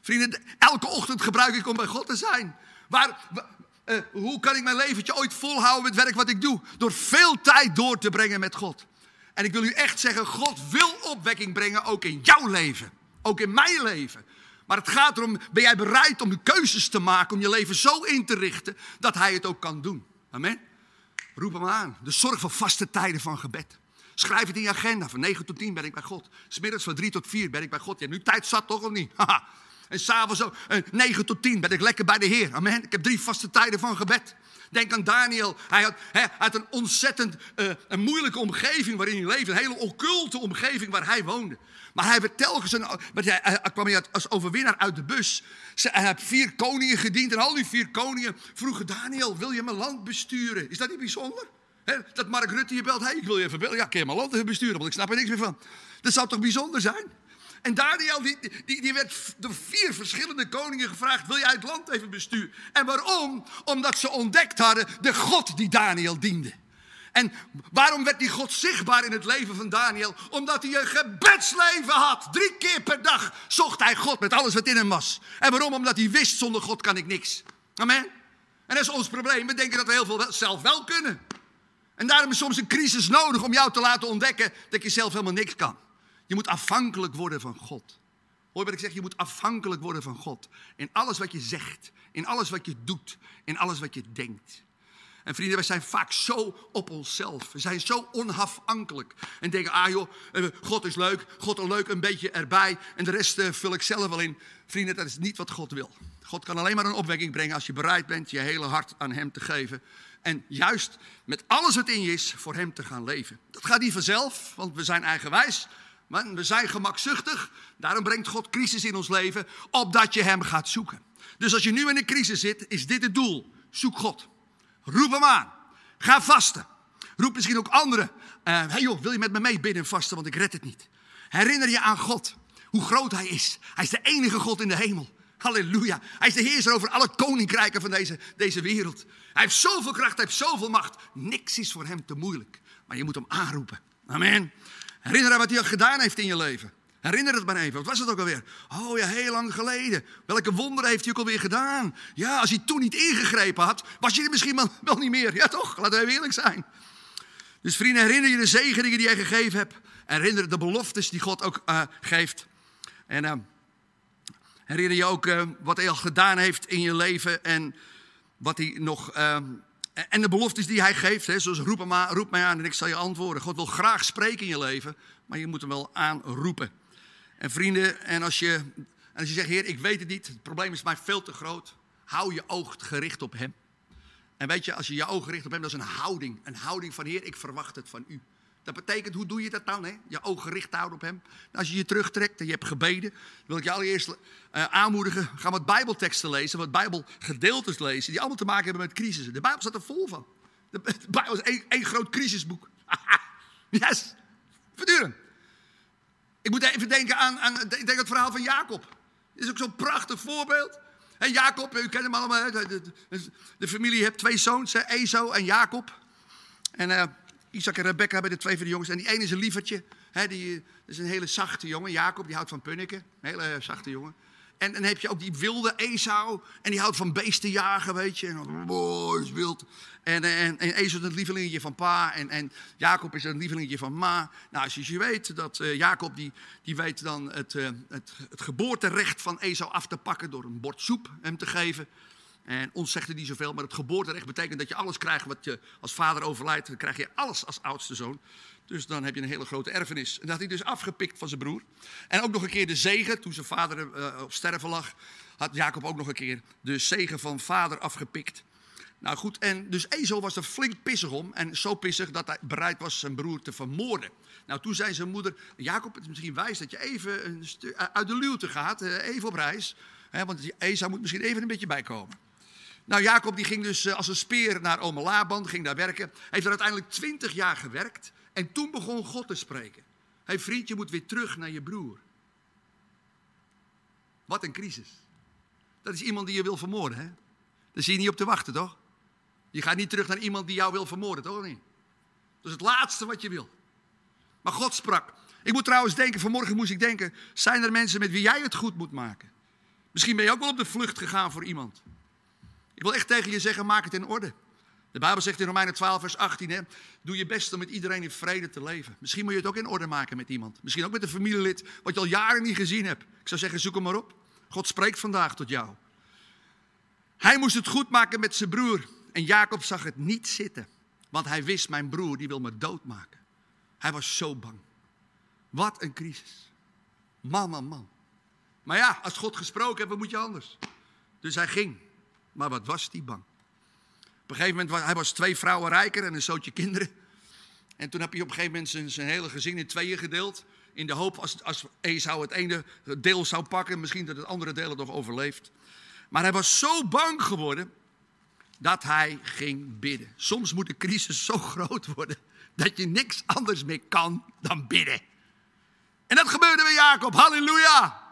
Vrienden, elke ochtend gebruik ik om bij God te zijn. Waar, uh, hoe kan ik mijn leventje ooit volhouden met werk wat ik doe? Door veel tijd door te brengen met God. En ik wil u echt zeggen, God wil opwekking brengen ook in jouw leven. Ook in mijn leven. Maar het gaat erom, ben jij bereid om de keuzes te maken, om je leven zo in te richten, dat Hij het ook kan doen. Amen. Roep hem aan. De zorg voor vaste tijden van gebed. Schrijf het in je agenda. Van 9 tot 10 ben ik bij God. Smiddags van 3 tot 4 ben ik bij God. Hebt nu tijd zat toch of niet? Haha. En s'avonds zo, eh, 9 tot 10 ben ik lekker bij de Heer. Amen. Ik heb drie vaste tijden van gebed. Denk aan Daniel. Hij had, een ontzettend eh, een moeilijke omgeving waarin hij leefde. Een hele occulte omgeving waar hij woonde. Maar hij werd telkens, een, hij, hij kwam hij als overwinnaar uit de bus. Ze- Hij heeft vier koningen gediend. En al die vier koningen vroegen Daniel, wil je mijn land besturen? Is dat niet bijzonder? Dat Mark Rutte je belt, hey, ik wil je even bellen. Ja, kun je mijn land besturen? Want ik snap er niks meer van. Dat zou toch bijzonder zijn? En Daniel, die, die, die werd door vier verschillende koningen gevraagd: wil jij het land even besturen? En waarom? Omdat ze ontdekt hadden de God die Daniel diende. En waarom werd die God zichtbaar in het leven van Daniel? Omdat hij een gebedsleven had. Drie keer per dag zocht hij God met alles wat in hem was. En waarom? Omdat hij wist: zonder God kan ik niks. Amen. En dat is ons probleem. We denken dat we heel veel zelf wel kunnen. En daarom is soms een crisis nodig om jou te laten ontdekken dat je zelf helemaal niks kan. Je moet afhankelijk worden van God. Hoor wat ik zeg? Je moet afhankelijk worden van God. In alles wat je zegt, in alles wat je doet, in alles wat je denkt. En vrienden, wij zijn vaak zo op onszelf. We zijn zo onafhankelijk. En denken, ah joh, eh, God is leuk, God is leuk, een beetje erbij. En de rest eh, vul ik zelf wel in. Vrienden, dat is niet wat God wil. God kan alleen maar een opwekking brengen als je bereid bent je hele hart aan Hem te geven. En juist met alles wat in je is, voor Hem te gaan leven. Dat gaat niet vanzelf, want we zijn eigenwijs. Maar we zijn gemakzuchtig. Daarom brengt God crisis in ons leven, opdat je Hem gaat zoeken. Dus als je nu in een crisis zit, is dit het doel. Zoek God. Roep hem aan. Ga vasten. Roep misschien ook anderen. Hé hey joh, wil je met me mee bidden en vasten, want ik red het niet. Herinner je aan God. Hoe groot hij is. Hij is de enige God in de hemel. Halleluja. Hij is de heerser over alle koninkrijken van deze, deze wereld. Hij heeft zoveel kracht, hij heeft zoveel macht. Niks is voor hem te moeilijk. Maar je moet hem aanroepen. Amen. Herinner je wat hij al gedaan heeft in je leven. Herinner het maar even. Wat was het ook alweer? Oh ja, heel lang geleden. Welke wonderen heeft hij ook alweer gedaan? Ja, als hij toen niet ingegrepen had, was je er misschien wel, niet meer. Ja toch? Laten we eerlijk zijn. Dus vrienden, herinner je de zegeningen die hij gegeven hebt. Herinner de beloftes die God ook eh, geeft. En eh, herinner je ook eh, wat hij al gedaan heeft in je leven. En wat hij nog... en de beloftes die hij geeft, hè, zoals roep, hem aan, roep mij aan en ik zal je antwoorden. God wil graag spreken in je leven, maar je moet hem wel aanroepen. En vrienden, en als je, als je zegt, Heer, ik weet het niet, het probleem is mij veel te groot. Hou je oog gericht op Hem. En weet je, als je je ogen richt op Hem, dat is een houding. Een houding van, Heer, ik verwacht het van U. Dat betekent, hoe doe je dat dan? Hè? Je ogen gericht houden op Hem. Als je je terugtrekt en je hebt gebeden, wil ik je allereerst eh, aanmoedigen. Ga wat Bijbelteksten lezen, wat Bijbelgedeeltes lezen, die allemaal te maken hebben met crisissen. De Bijbel staat er vol van. De, Bijbel is één, groot crisisboek. yes, voortdurend. Ik moet even denken aan, aan ik denk het verhaal van Jacob. Dat is ook zo'n prachtig voorbeeld. En Jacob, u kent hem allemaal. De, de, familie heeft twee zoons? Ezo en Jacob. En eh, Isaac en Rebecca hebben de twee van de jongens. En die ene is een lievertje. Hè? Die dat is een hele zachte jongen. Jacob, die houdt van punniken. Een hele zachte jongen. En dan heb je ook die wilde Esau. En die houdt van beesten jagen, weet je. En dan, is wild. En, en, en Esau is het lievelingetje van pa. En, en Jacob is een lievelingetje van ma. Nou, als je weet dat eh, Jacob, die, die weet dan het, eh, het, het geboorterecht van Esau af te pakken... door een bord soep hem te geven. En ons zegt het niet zoveel, maar het geboorterecht betekent dat je alles krijgt wat je als vader overlijdt. Dan krijg je alles als oudste zoon. Dus dan heb je een hele grote erfenis. En dat had hij dus afgepikt van zijn broer. En ook nog een keer de zegen, toen zijn vader eh, op sterven lag, had Jacob ook nog een keer de zegen van vader afgepikt. Nou goed, en dus Ezo was er flink pissig om. En zo pissig dat hij bereid was zijn broer te vermoorden. Nou, toen zei zijn moeder: Jacob, het is misschien wijs dat je even uit de luwte gaat, eh, even op reis. Hè, want Esau moet misschien even een beetje bijkomen. Nou, Jacob die ging dus eh, als een speer naar Ome Laban, ging daar werken. Heeft er uiteindelijk twintig jaar gewerkt. En toen begon God te spreken. Hé hey, vriend, je moet weer terug naar je broer. Wat een crisis. Dat is iemand die je wil vermoorden, hè? Daar zie je niet op te wachten, toch? Je gaat niet terug naar iemand die jou wil vermoorden, toch? Niet? Dat is het laatste wat je wil. Maar God sprak. Ik moet trouwens denken, vanmorgen moest ik denken, zijn er mensen met wie jij het goed moet maken? Misschien ben je ook wel op de vlucht gegaan voor iemand. Ik wil echt tegen je zeggen, maak het in orde. De Bijbel zegt in Romeinen 12, vers 18, hè, doe je best om met iedereen in vrede te leven. Misschien moet je het ook in orde maken met iemand. Misschien ook met een familielid wat je al jaren niet gezien hebt. Ik zou zeggen, zoek hem maar op. God spreekt vandaag tot jou. Hij moest het goed maken met zijn broer. En Jacob zag het niet zitten. Want hij wist, mijn broer die wil me doodmaken. Hij was zo bang. Wat een crisis. Man, man, man. Maar ja, als God gesproken heeft, wat moet je anders? Dus hij ging. Maar wat was die bang? Op een gegeven moment, was hij was twee vrouwen rijker en een zootje kinderen. En toen heb hij op een gegeven moment zijn, zijn hele gezin in tweeën gedeeld. In de hoop als, als Esau het ene deel zou pakken, misschien dat het andere deel het nog overleeft. Maar hij was zo bang geworden dat hij ging bidden. Soms moet de crisis zo groot worden dat je niks anders meer kan dan bidden. En dat gebeurde bij Jacob, halleluja.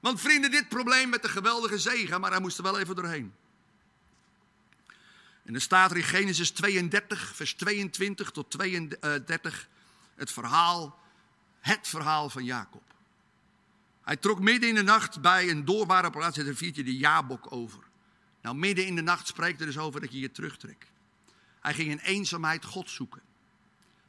Want vrienden, dit probleem met de geweldige zegen, maar hij moest er wel even doorheen. En er staat er in Genesis 32, vers 22 tot 32, het verhaal, het verhaal van Jacob. Hij trok midden in de nacht bij een doorbare plaats, het riviertje de Jabok over. Nou, midden in de nacht spreekt er dus over dat je je terugtrekt. Hij ging in eenzaamheid God zoeken.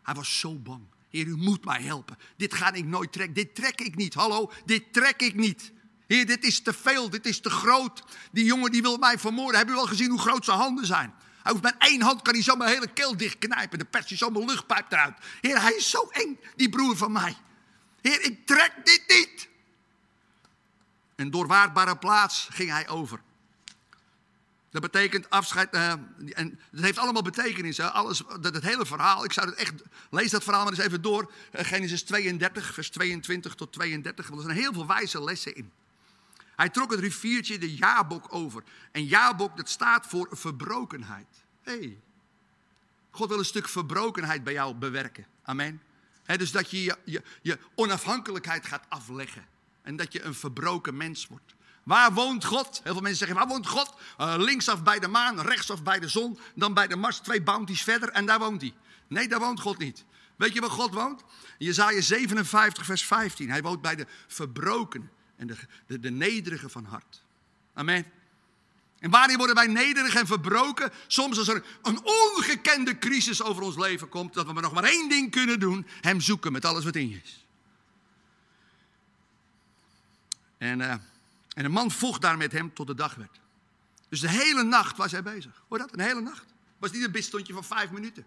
Hij was zo bang. Heer, u moet mij helpen. Dit ga ik nooit trekken. Dit trek ik niet. Hallo, dit trek ik niet. Heer, dit is te veel. Dit is te groot. Die jongen die wil mij vermoorden. Hebben u wel gezien hoe groot zijn handen zijn? Hij met één hand kan hij zo mijn hele keel dichtknijpen. Dan perst hij zo mijn luchtpijp eruit. Heer, hij is zo eng, die broer van mij. Heer, ik trek dit niet. Een doorwaardbare plaats ging hij over. Dat betekent afscheid. Uh, en het heeft allemaal betekenis. Hè? Alles, dat, het hele verhaal. Ik zou het echt. Lees dat verhaal maar eens even door. Uh, Genesis 32, vers 22 tot 32. Want er zijn heel veel wijze lessen in. Hij trok het riviertje de Jabok over. En Jabok, dat staat voor verbrokenheid. hey. God wil een stuk verbrokenheid bij jou bewerken. Amen. dus dat je je, je onafhankelijkheid gaat afleggen. En dat je een verbroken mens wordt. Waar woont God? Heel veel mensen zeggen, waar woont God? Uh, linksaf bij de maan, rechtsaf bij de zon, dan bij de Mars, twee bounties verder en daar woont hij. Nee, daar woont God niet. Weet je waar God woont? Jezaja 57, vers 15. Hij woont bij de verbrokenen en de, de, de nederigen van hart. Amen. En wanneer worden wij nederig en verbroken? Soms als er een ongekende crisis over ons leven komt, dat we maar nog maar één ding kunnen doen: Hem zoeken met alles wat in je is. En... Uh, en een man vocht daar met hem tot de dag werd. Dus de hele nacht was hij bezig. Hoor dat? Een hele nacht. Was niet een bidstondje van vijf minuten.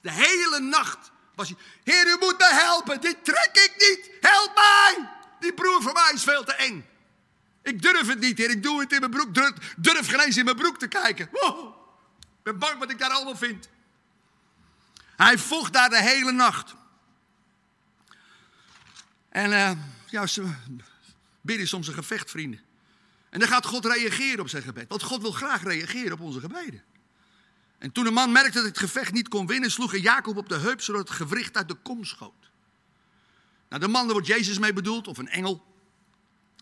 De hele nacht was hij. Heer, u moet me helpen. Dit trek ik niet. Help mij. Die broer van mij is veel te eng. Ik durf het niet, heer. Ik doe het in mijn broek. Durf, durf eens in mijn broek te kijken. Wow. Ik ben bang wat ik daar allemaal vind. Hij vocht daar de hele nacht. En uh, ja, Bidden is soms een gevecht, vrienden. En dan gaat God reageren op zijn gebed. Want God wil graag reageren op onze gebeden. En toen de man merkte dat het gevecht niet kon winnen, sloeg hij Jacob op de heup zodat het gewricht uit de kom schoot. Nou, de man, daar wordt Jezus mee bedoeld, of een engel,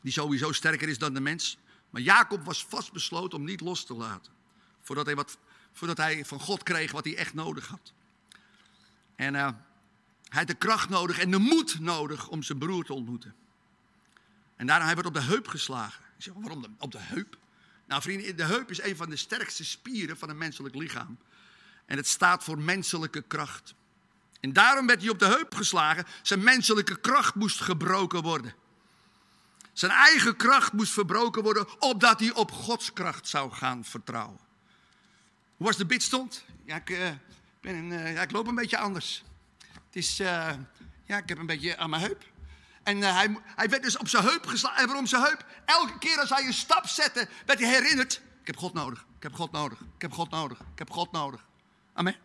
die sowieso sterker is dan de mens. Maar Jacob was vastbesloten om niet los te laten. Voordat hij, wat, voordat hij van God kreeg wat hij echt nodig had. En uh, hij had de kracht nodig en de moed nodig om zijn broer te ontmoeten. En daarna hij wordt op de heup geslagen. Ik zeg, waarom op de heup? Nou vrienden, de heup is een van de sterkste spieren van een menselijk lichaam. En het staat voor menselijke kracht. En daarom werd hij op de heup geslagen. Zijn menselijke kracht moest gebroken worden. Zijn eigen kracht moest verbroken worden, opdat hij op Gods kracht zou gaan vertrouwen. Hoe was de bidstond? Ja, ik, uh, ben een, uh, ja, ik loop een beetje anders. Het is, uh, ja, ik heb een beetje aan mijn heup. En hij, hij werd dus op zijn heup geslagen. En waarom zijn heup? Elke keer als hij een stap zette, werd hij herinnerd. Ik heb God nodig. Ik heb God nodig. Ik heb God nodig. Ik heb God nodig. Amen.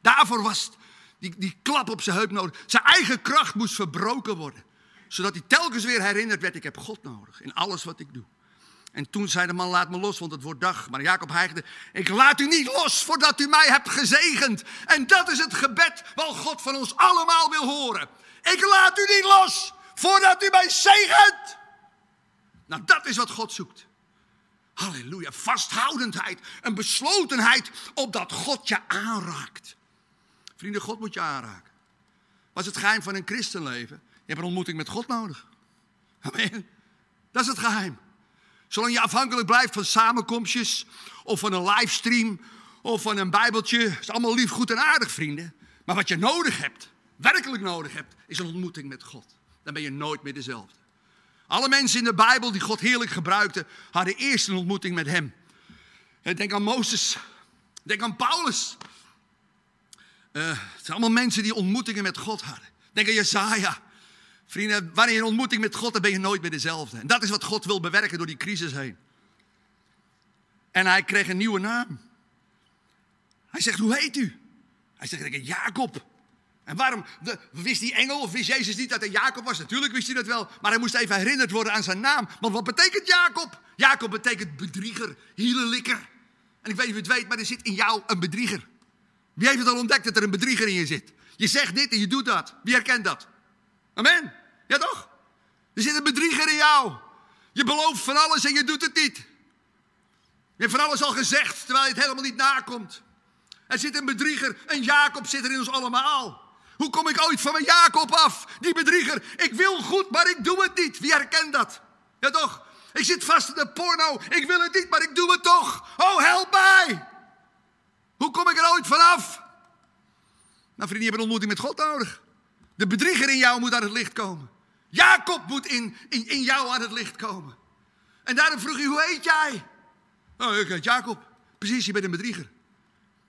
Daarvoor was die, die klap op zijn heup nodig. Zijn eigen kracht moest verbroken worden. Zodat hij telkens weer herinnerd werd. Ik heb God nodig in alles wat ik doe. En toen zei de man, laat me los, want het wordt dag. Maar Jacob hijgde, ik laat u niet los voordat u mij hebt gezegend. En dat is het gebed wat God van ons allemaal wil horen. Ik laat u niet los voordat u mij zegent. Nou, dat is wat God zoekt. Halleluja, vasthoudendheid, een beslotenheid opdat God je aanraakt. Vrienden, God moet je aanraken. Wat is het geheim van een christenleven? Je hebt een ontmoeting met God nodig. Amen. Dat is het geheim. Zolang je afhankelijk blijft van samenkomstjes of van een livestream of van een bijbeltje, is allemaal lief, goed en aardig, vrienden. Maar wat je nodig hebt, werkelijk nodig hebt, is een ontmoeting met God dan ben je nooit meer dezelfde. Alle mensen in de Bijbel die God heerlijk gebruikte, hadden eerst een ontmoeting met Hem. Denk aan Mozes, denk aan Paulus. Uh, het zijn allemaal mensen die ontmoetingen met God hadden. Denk aan Jezaja. Vrienden, wanneer je een ontmoeting met God, dan ben je nooit meer dezelfde. En dat is wat God wil bewerken door die crisis heen. En hij kreeg een nieuwe naam. Hij zegt, hoe heet u? Hij zegt, Jacob. En waarom wist die engel of wist Jezus niet dat hij Jacob was? Natuurlijk wist hij dat wel, maar hij moest even herinnerd worden aan zijn naam. Want wat betekent Jacob? Jacob betekent bedrieger, hielelikker. En ik weet niet of je het weet, maar er zit in jou een bedrieger. Wie heeft het al ontdekt dat er een bedrieger in je zit? Je zegt dit en je doet dat. Wie herkent dat? Amen. Ja toch? Er zit een bedrieger in jou. Je belooft van alles en je doet het niet. Je hebt van alles al gezegd, terwijl je het helemaal niet nakomt. Er zit een bedrieger, een Jacob zit er in ons allemaal. Hoe kom ik ooit van mijn Jacob af? Die bedrieger. Ik wil goed, maar ik doe het niet. Wie herkent dat? Ja toch? Ik zit vast in de porno. Ik wil het niet, maar ik doe het toch. Oh, help mij. Hoe kom ik er ooit vanaf? Nou vrienden, je hebt een ontmoeting met God nodig. De bedrieger in jou moet aan het licht komen. Jacob moet in, in, in jou aan het licht komen. En daarom vroeg hij, hoe heet jij? Oh, ik heet Jacob. Precies, je bent een bedrieger.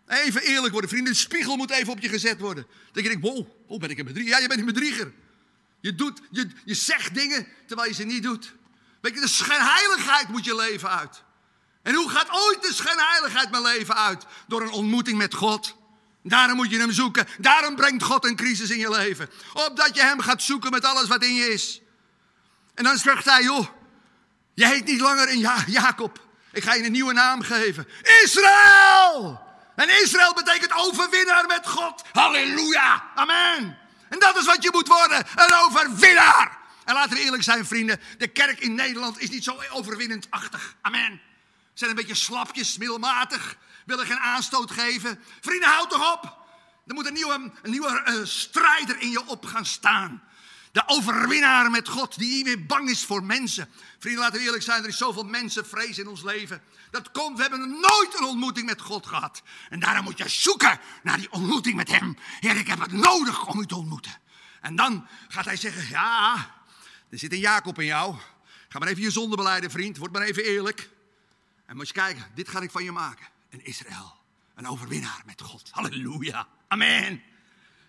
Even eerlijk worden, vrienden. De spiegel moet even op je gezet worden. Dat je denkt, wow, oh, ben ik een bedrieger? Ja, je bent een bedrieger. Je, doet, je, je zegt dingen terwijl je ze niet doet. Weet je, de schijnheiligheid moet je leven uit. En hoe gaat ooit de schijnheiligheid mijn leven uit? Door een ontmoeting met God. Daarom moet je hem zoeken. Daarom brengt God een crisis in je leven. Opdat je hem gaat zoeken met alles wat in je is. En dan zegt hij, joh, je heet niet langer een ja Jacob. Ik ga je een nieuwe naam geven. Israël! En Israël betekent overwinnaar met God. Halleluja. Amen. En dat is wat je moet worden. Een overwinnaar. En laten we eerlijk zijn, vrienden. De kerk in Nederland is niet zo overwinnend-achtig. Amen. Zijn een beetje slapjes, middelmatig. Willen geen aanstoot geven. Vrienden, houd toch op. Er moet een nieuwe, een nieuwe uh, strijder in je op gaan staan. De overwinnaar met God, die niet meer bang is voor mensen. Vrienden, laten we eerlijk zijn, er is zoveel mensenvrees in ons leven. Dat komt, we hebben nooit een ontmoeting met God gehad. En daarom moet je zoeken naar die ontmoeting met Hem. Heer, ik heb het nodig om u te ontmoeten. En dan gaat Hij zeggen, ja, er zit een Jacob in jou. Ga maar even je zonde beleiden, vriend. Word maar even eerlijk. En moet je kijken, dit ga ik van je maken. Een Israël, een overwinnaar met God. Halleluja, amen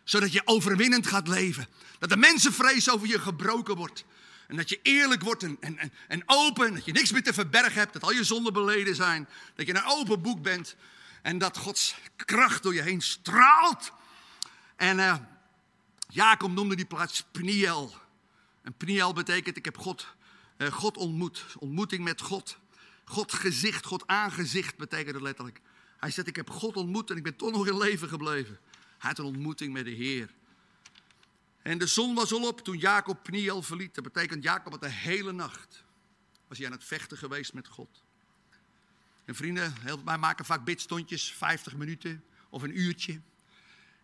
zodat je overwinnend gaat leven. Dat de mensenvrees over je gebroken wordt. En dat je eerlijk wordt en, en, en open. Dat je niks meer te verbergen hebt. Dat al je zonden beleden zijn. Dat je een open boek bent. En dat Gods kracht door je heen straalt. En uh, Jacob noemde die plaats Pniel. En Pniel betekent ik heb God, uh, God ontmoet. Ontmoeting met God. God gezicht, God aangezicht betekent het letterlijk. Hij zegt ik heb God ontmoet en ik ben toch nog in leven gebleven. Hij had een ontmoeting met de Heer. En de zon was al op toen Jacob Pniel verliet. Dat betekent Jacob had de hele nacht was hij aan het vechten geweest met God. En vrienden, wij maken vaak bidstondjes, 50 minuten of een uurtje.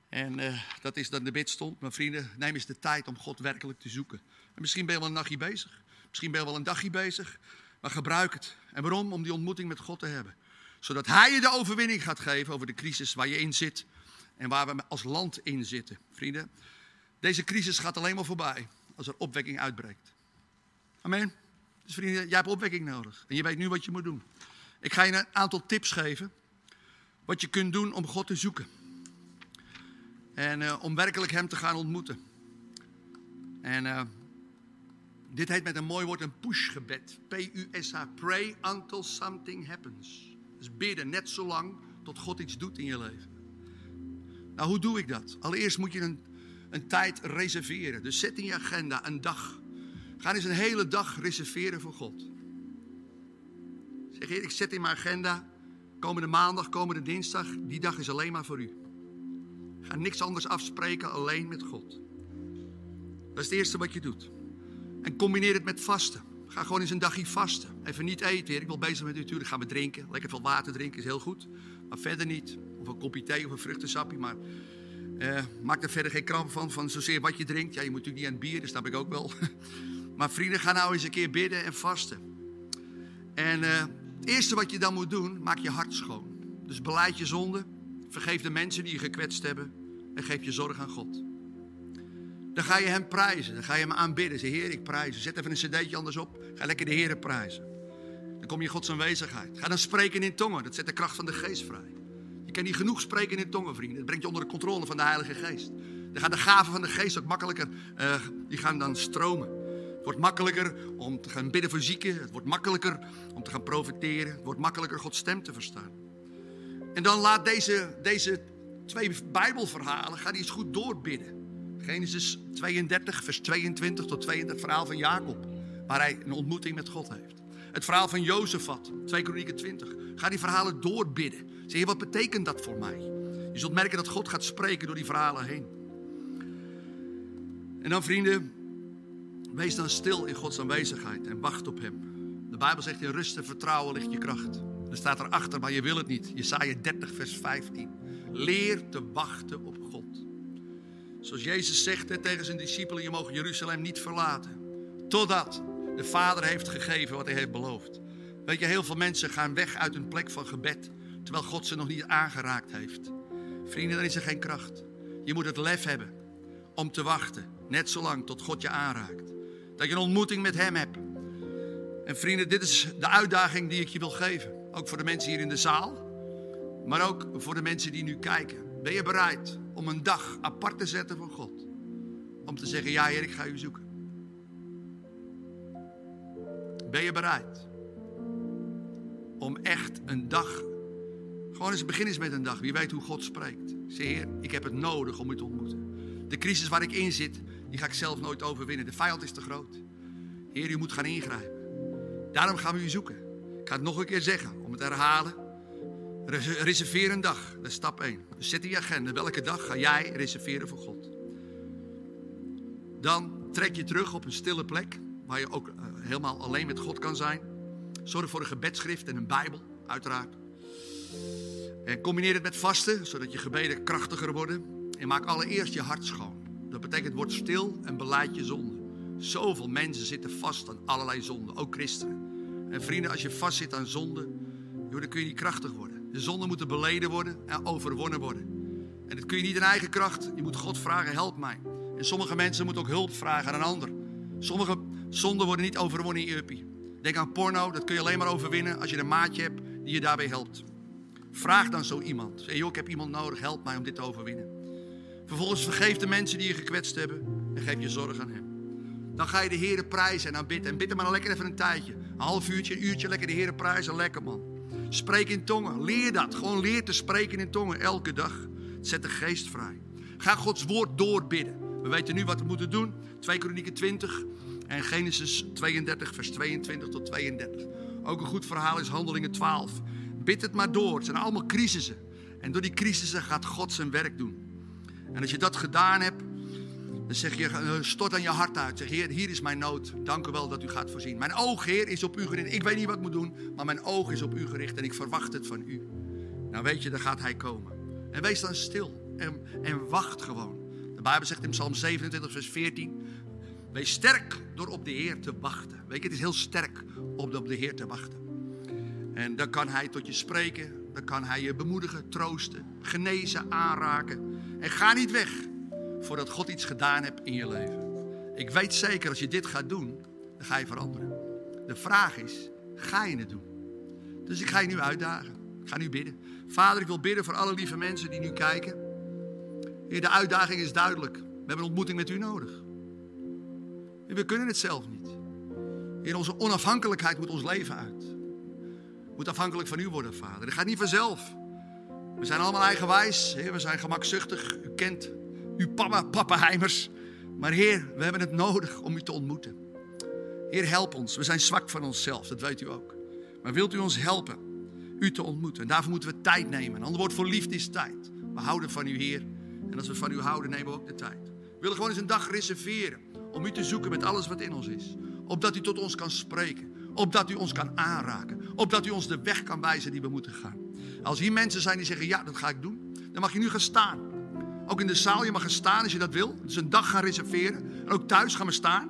En uh, dat is dan de bidstond. Maar vrienden, neem eens de tijd om God werkelijk te zoeken. En misschien ben je wel een nachtje bezig. Misschien ben je wel een dagje bezig. Maar gebruik het. En waarom? Om die ontmoeting met God te hebben. Zodat Hij je de overwinning gaat geven over de crisis waar je in zit en waar we als land in zitten. Vrienden, deze crisis gaat alleen maar voorbij als er opwekking uitbreekt. Amen. Dus vrienden, jij hebt opwekking nodig. En je weet nu wat je moet doen. Ik ga je een aantal tips geven. Wat je kunt doen om God te zoeken. En uh, om werkelijk Hem te gaan ontmoeten. En uh, dit heet met een mooi woord een pushgebed. P-U-S-H. Pray until something happens. Dus bidden net zo lang tot God iets doet in je leven. Nou, hoe doe ik dat? Allereerst moet je een, een tijd reserveren. Dus zet in je agenda een dag. Ga eens een hele dag reserveren voor God. Zeg je, ik zet in mijn agenda, komende maandag, komende dinsdag, die dag is alleen maar voor u. Ga niks anders afspreken, alleen met God. Dat is het eerste wat je doet. En combineer het met vasten. Ga gewoon eens een dagje vasten. Even niet eten. Ik wil bezig met natuurlijk. Gaan we drinken. Lekker veel water drinken is heel goed. Maar verder niet. Of een kopje thee of een vruchtensapje. Maar uh, maak er verder geen kramp van. Van zozeer wat je drinkt. Ja, je moet natuurlijk niet aan bier. Dat snap ik ook wel. maar vrienden, ga nou eens een keer bidden en vasten. En uh, het eerste wat je dan moet doen. Maak je hart schoon. Dus beleid je zonde. Vergeef de mensen die je gekwetst hebben. En geef je zorg aan God. Dan ga je hem prijzen. Dan ga je hem aanbidden. Zeg, Heer, ik prijzen. Zet even een cd'tje anders op. Ga lekker de Heer prijzen. Dan kom je Gods aanwezigheid. Ga dan spreken in tongen. Dat zet de kracht van de geest vrij. Je kan niet genoeg spreken in tongen, vrienden. Dat brengt je onder de controle van de Heilige Geest. Dan gaan de gaven van de geest ook makkelijker, uh, die gaan dan stromen. Het wordt makkelijker om te gaan bidden voor zieken. Het wordt makkelijker om te gaan profiteren. Het wordt makkelijker Gods stem te verstaan. En dan laat deze, deze twee Bijbelverhalen, ga die eens goed doorbidden. Genesis 32, vers 22 tot 32, verhaal van Jacob. Waar hij een ontmoeting met God heeft. Het verhaal van Jozefat, 2 Kronieken 20. Ga die verhalen doorbidden. Zeg je, wat betekent dat voor mij? Je zult merken dat God gaat spreken door die verhalen heen. En dan vrienden, wees dan stil in Gods aanwezigheid en wacht op Hem. De Bijbel zegt in rust en vertrouwen ligt je kracht. Er staat erachter, maar je wil het niet. Jesaja 30 vers 15. Leer te wachten op God. Zoals Jezus zegt tegen zijn discipelen, je mag Jeruzalem niet verlaten. Totdat de Vader heeft gegeven wat hij heeft beloofd. Weet je, heel veel mensen gaan weg uit een plek van gebed, terwijl God ze nog niet aangeraakt heeft. Vrienden, dan is er geen kracht. Je moet het lef hebben om te wachten, net zolang tot God je aanraakt. Dat je een ontmoeting met Hem hebt. En vrienden, dit is de uitdaging die ik je wil geven. Ook voor de mensen hier in de zaal, maar ook voor de mensen die nu kijken. Ben je bereid om een dag apart te zetten voor God? Om te zeggen, ja Heer, ik ga u zoeken. Ben je bereid om echt een dag, gewoon eens begin eens met een dag. Wie weet hoe God spreekt. Zeg Heer, ik heb het nodig om u te ontmoeten. De crisis waar ik in zit, die ga ik zelf nooit overwinnen. De vijand is te groot. Heer, u moet gaan ingrijpen. Daarom gaan we u zoeken. Ik ga het nog een keer zeggen, om het te herhalen. Reserveer een dag, dat is stap 1. Dus zet in je agenda, welke dag ga jij reserveren voor God? Dan trek je terug op een stille plek, waar je ook eh, helemaal alleen met God kan zijn. Zorg voor een gebedschrift en een Bijbel, uiteraard. En combineer het met vasten, zodat je gebeden krachtiger worden. En maak allereerst je hart schoon. Dat betekent, word stil en beleid je zonde. Zoveel mensen zitten vast aan allerlei zonden, ook christenen. En vrienden, als je vast zit aan zonde, dan kun je niet krachtig worden. De zonden moeten beleden worden en overwonnen worden. En dat kun je niet in eigen kracht. Je moet God vragen, help mij. En sommige mensen moeten ook hulp vragen aan een ander. Sommige zonden worden niet overwonnen in je. Denk aan porno, dat kun je alleen maar overwinnen als je een maatje hebt die je daarbij helpt. Vraag dan zo iemand. Zeg, joh, ik heb iemand nodig, help mij om dit te overwinnen. Vervolgens vergeef de mensen die je gekwetst hebben en geef je zorg aan hem. Dan ga je de Heeren prijzen en aanbidden. En bid hem maar lekker even een tijdje. Een half uurtje, een uurtje lekker de Heeren prijzen. Lekker man. Spreek in tongen. Leer dat. Gewoon leer te spreken in tongen elke dag. Zet de geest vrij. Ga Gods woord doorbidden. We weten nu wat we moeten doen. 2 Kronieken 20 en Genesis 32, vers 22 tot 32. Ook een goed verhaal is Handelingen 12. Bid het maar door. Het zijn allemaal crisissen. En door die crisissen gaat God zijn werk doen. En als je dat gedaan hebt, dan zeg je, eh, stort aan je hart uit. Zeg, Heer, hier is mijn nood. Dank u wel dat u gaat voorzien. Mijn oog, Heer, is op u gericht. Ik weet niet wat ik moet doen, maar mijn oog is op u gericht en ik verwacht het van u. Nou weet je, dan gaat hij komen. En wees dan stil en, en wacht gewoon. De Bijbel zegt in Psalm 27, vers 14: Wees sterk door op de Heer te wachten. Weet je, het is heel sterk om op de Heer te wachten. En dan kan Hij tot je spreken, dan kan Hij je bemoedigen, troosten, genezen, aanraken. En ga niet weg voordat God iets gedaan hebt in je leven. Ik weet zeker, als je dit gaat doen, dan ga je veranderen. De vraag is, ga je het doen? Dus ik ga je nu uitdagen. Ik ga nu bidden. Vader, ik wil bidden voor alle lieve mensen die nu kijken. De uitdaging is duidelijk. We hebben een ontmoeting met u nodig. We kunnen het zelf niet. In onze onafhankelijkheid moet ons leven uit. Moet afhankelijk van u worden, Vader. Dat gaat niet vanzelf. We zijn allemaal eigenwijs. We zijn gemakzuchtig. U kent uw papa, pappenheimers. Maar Heer, we hebben het nodig om u te ontmoeten. Heer, help ons. We zijn zwak van onszelf, dat weet u ook. Maar wilt u ons helpen u te ontmoeten? En daarvoor moeten we tijd nemen. Een ander woord voor liefde is tijd. We houden van u, Heer. En als we van u houden, nemen we ook de tijd. We willen gewoon eens een dag reserveren om u te zoeken met alles wat in ons is. Opdat u tot ons kan spreken. Opdat u ons kan aanraken. Opdat u ons de weg kan wijzen die we moeten gaan. Als hier mensen zijn die zeggen, ja, dat ga ik doen. Dan mag je nu gaan staan. Ook in de zaal, je mag gaan staan als je dat wil. Dus een dag gaan reserveren. En ook thuis gaan we staan.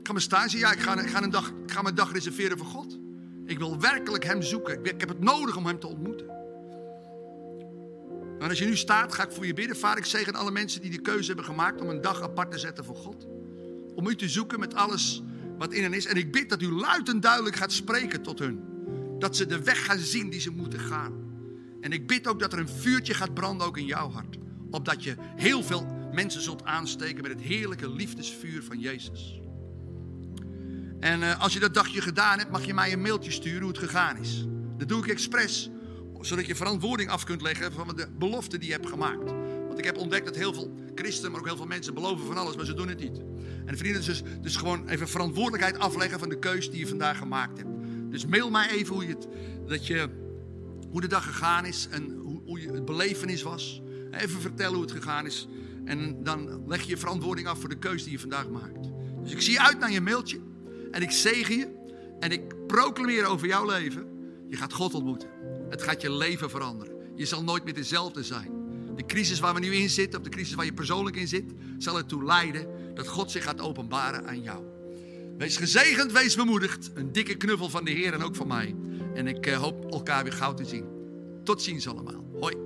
Ik ga me staan en zeggen, ja, ik ga, een dag, ik ga mijn dag reserveren voor God. Ik wil werkelijk Hem zoeken. Ik heb het nodig om Hem te ontmoeten. En als je nu staat, ga ik voor je bidden. Vader, ik zegen alle mensen die de keuze hebben gemaakt om een dag apart te zetten voor God om u te zoeken met alles wat in hen is. En ik bid dat u luid en duidelijk gaat spreken tot hun. Dat ze de weg gaan zien die ze moeten gaan. En ik bid ook dat er een vuurtje gaat branden ook in jouw hart. Opdat je heel veel mensen zult aansteken met het heerlijke liefdesvuur van Jezus. En uh, als je dat dagje gedaan hebt, mag je mij een mailtje sturen hoe het gegaan is. Dat doe ik expres, zodat je verantwoording af kunt leggen van de belofte die je hebt gemaakt. Want ik heb ontdekt dat heel veel christenen, maar ook heel veel mensen beloven van alles, maar ze doen het niet. En vrienden, dus, dus gewoon even verantwoordelijkheid afleggen van de keus die je vandaag gemaakt hebt. Dus mail mij even hoe, je het, dat je, hoe de dag gegaan is en hoe, hoe je, het belevenis was. Even vertellen hoe het gegaan is. En dan leg je je verantwoording af voor de keus die je vandaag maakt. Dus ik zie uit naar je mailtje. En ik zegen je. En ik proclameer over jouw leven. Je gaat God ontmoeten. Het gaat je leven veranderen. Je zal nooit meer dezelfde zijn. De crisis waar we nu in zitten, of de crisis waar je persoonlijk in zit, zal ertoe leiden dat God zich gaat openbaren aan jou. Wees gezegend, wees bemoedigd. Een dikke knuffel van de Heer en ook van mij. En ik eh, hoop elkaar weer gauw te zien. Tot ziens allemaal. Hoi.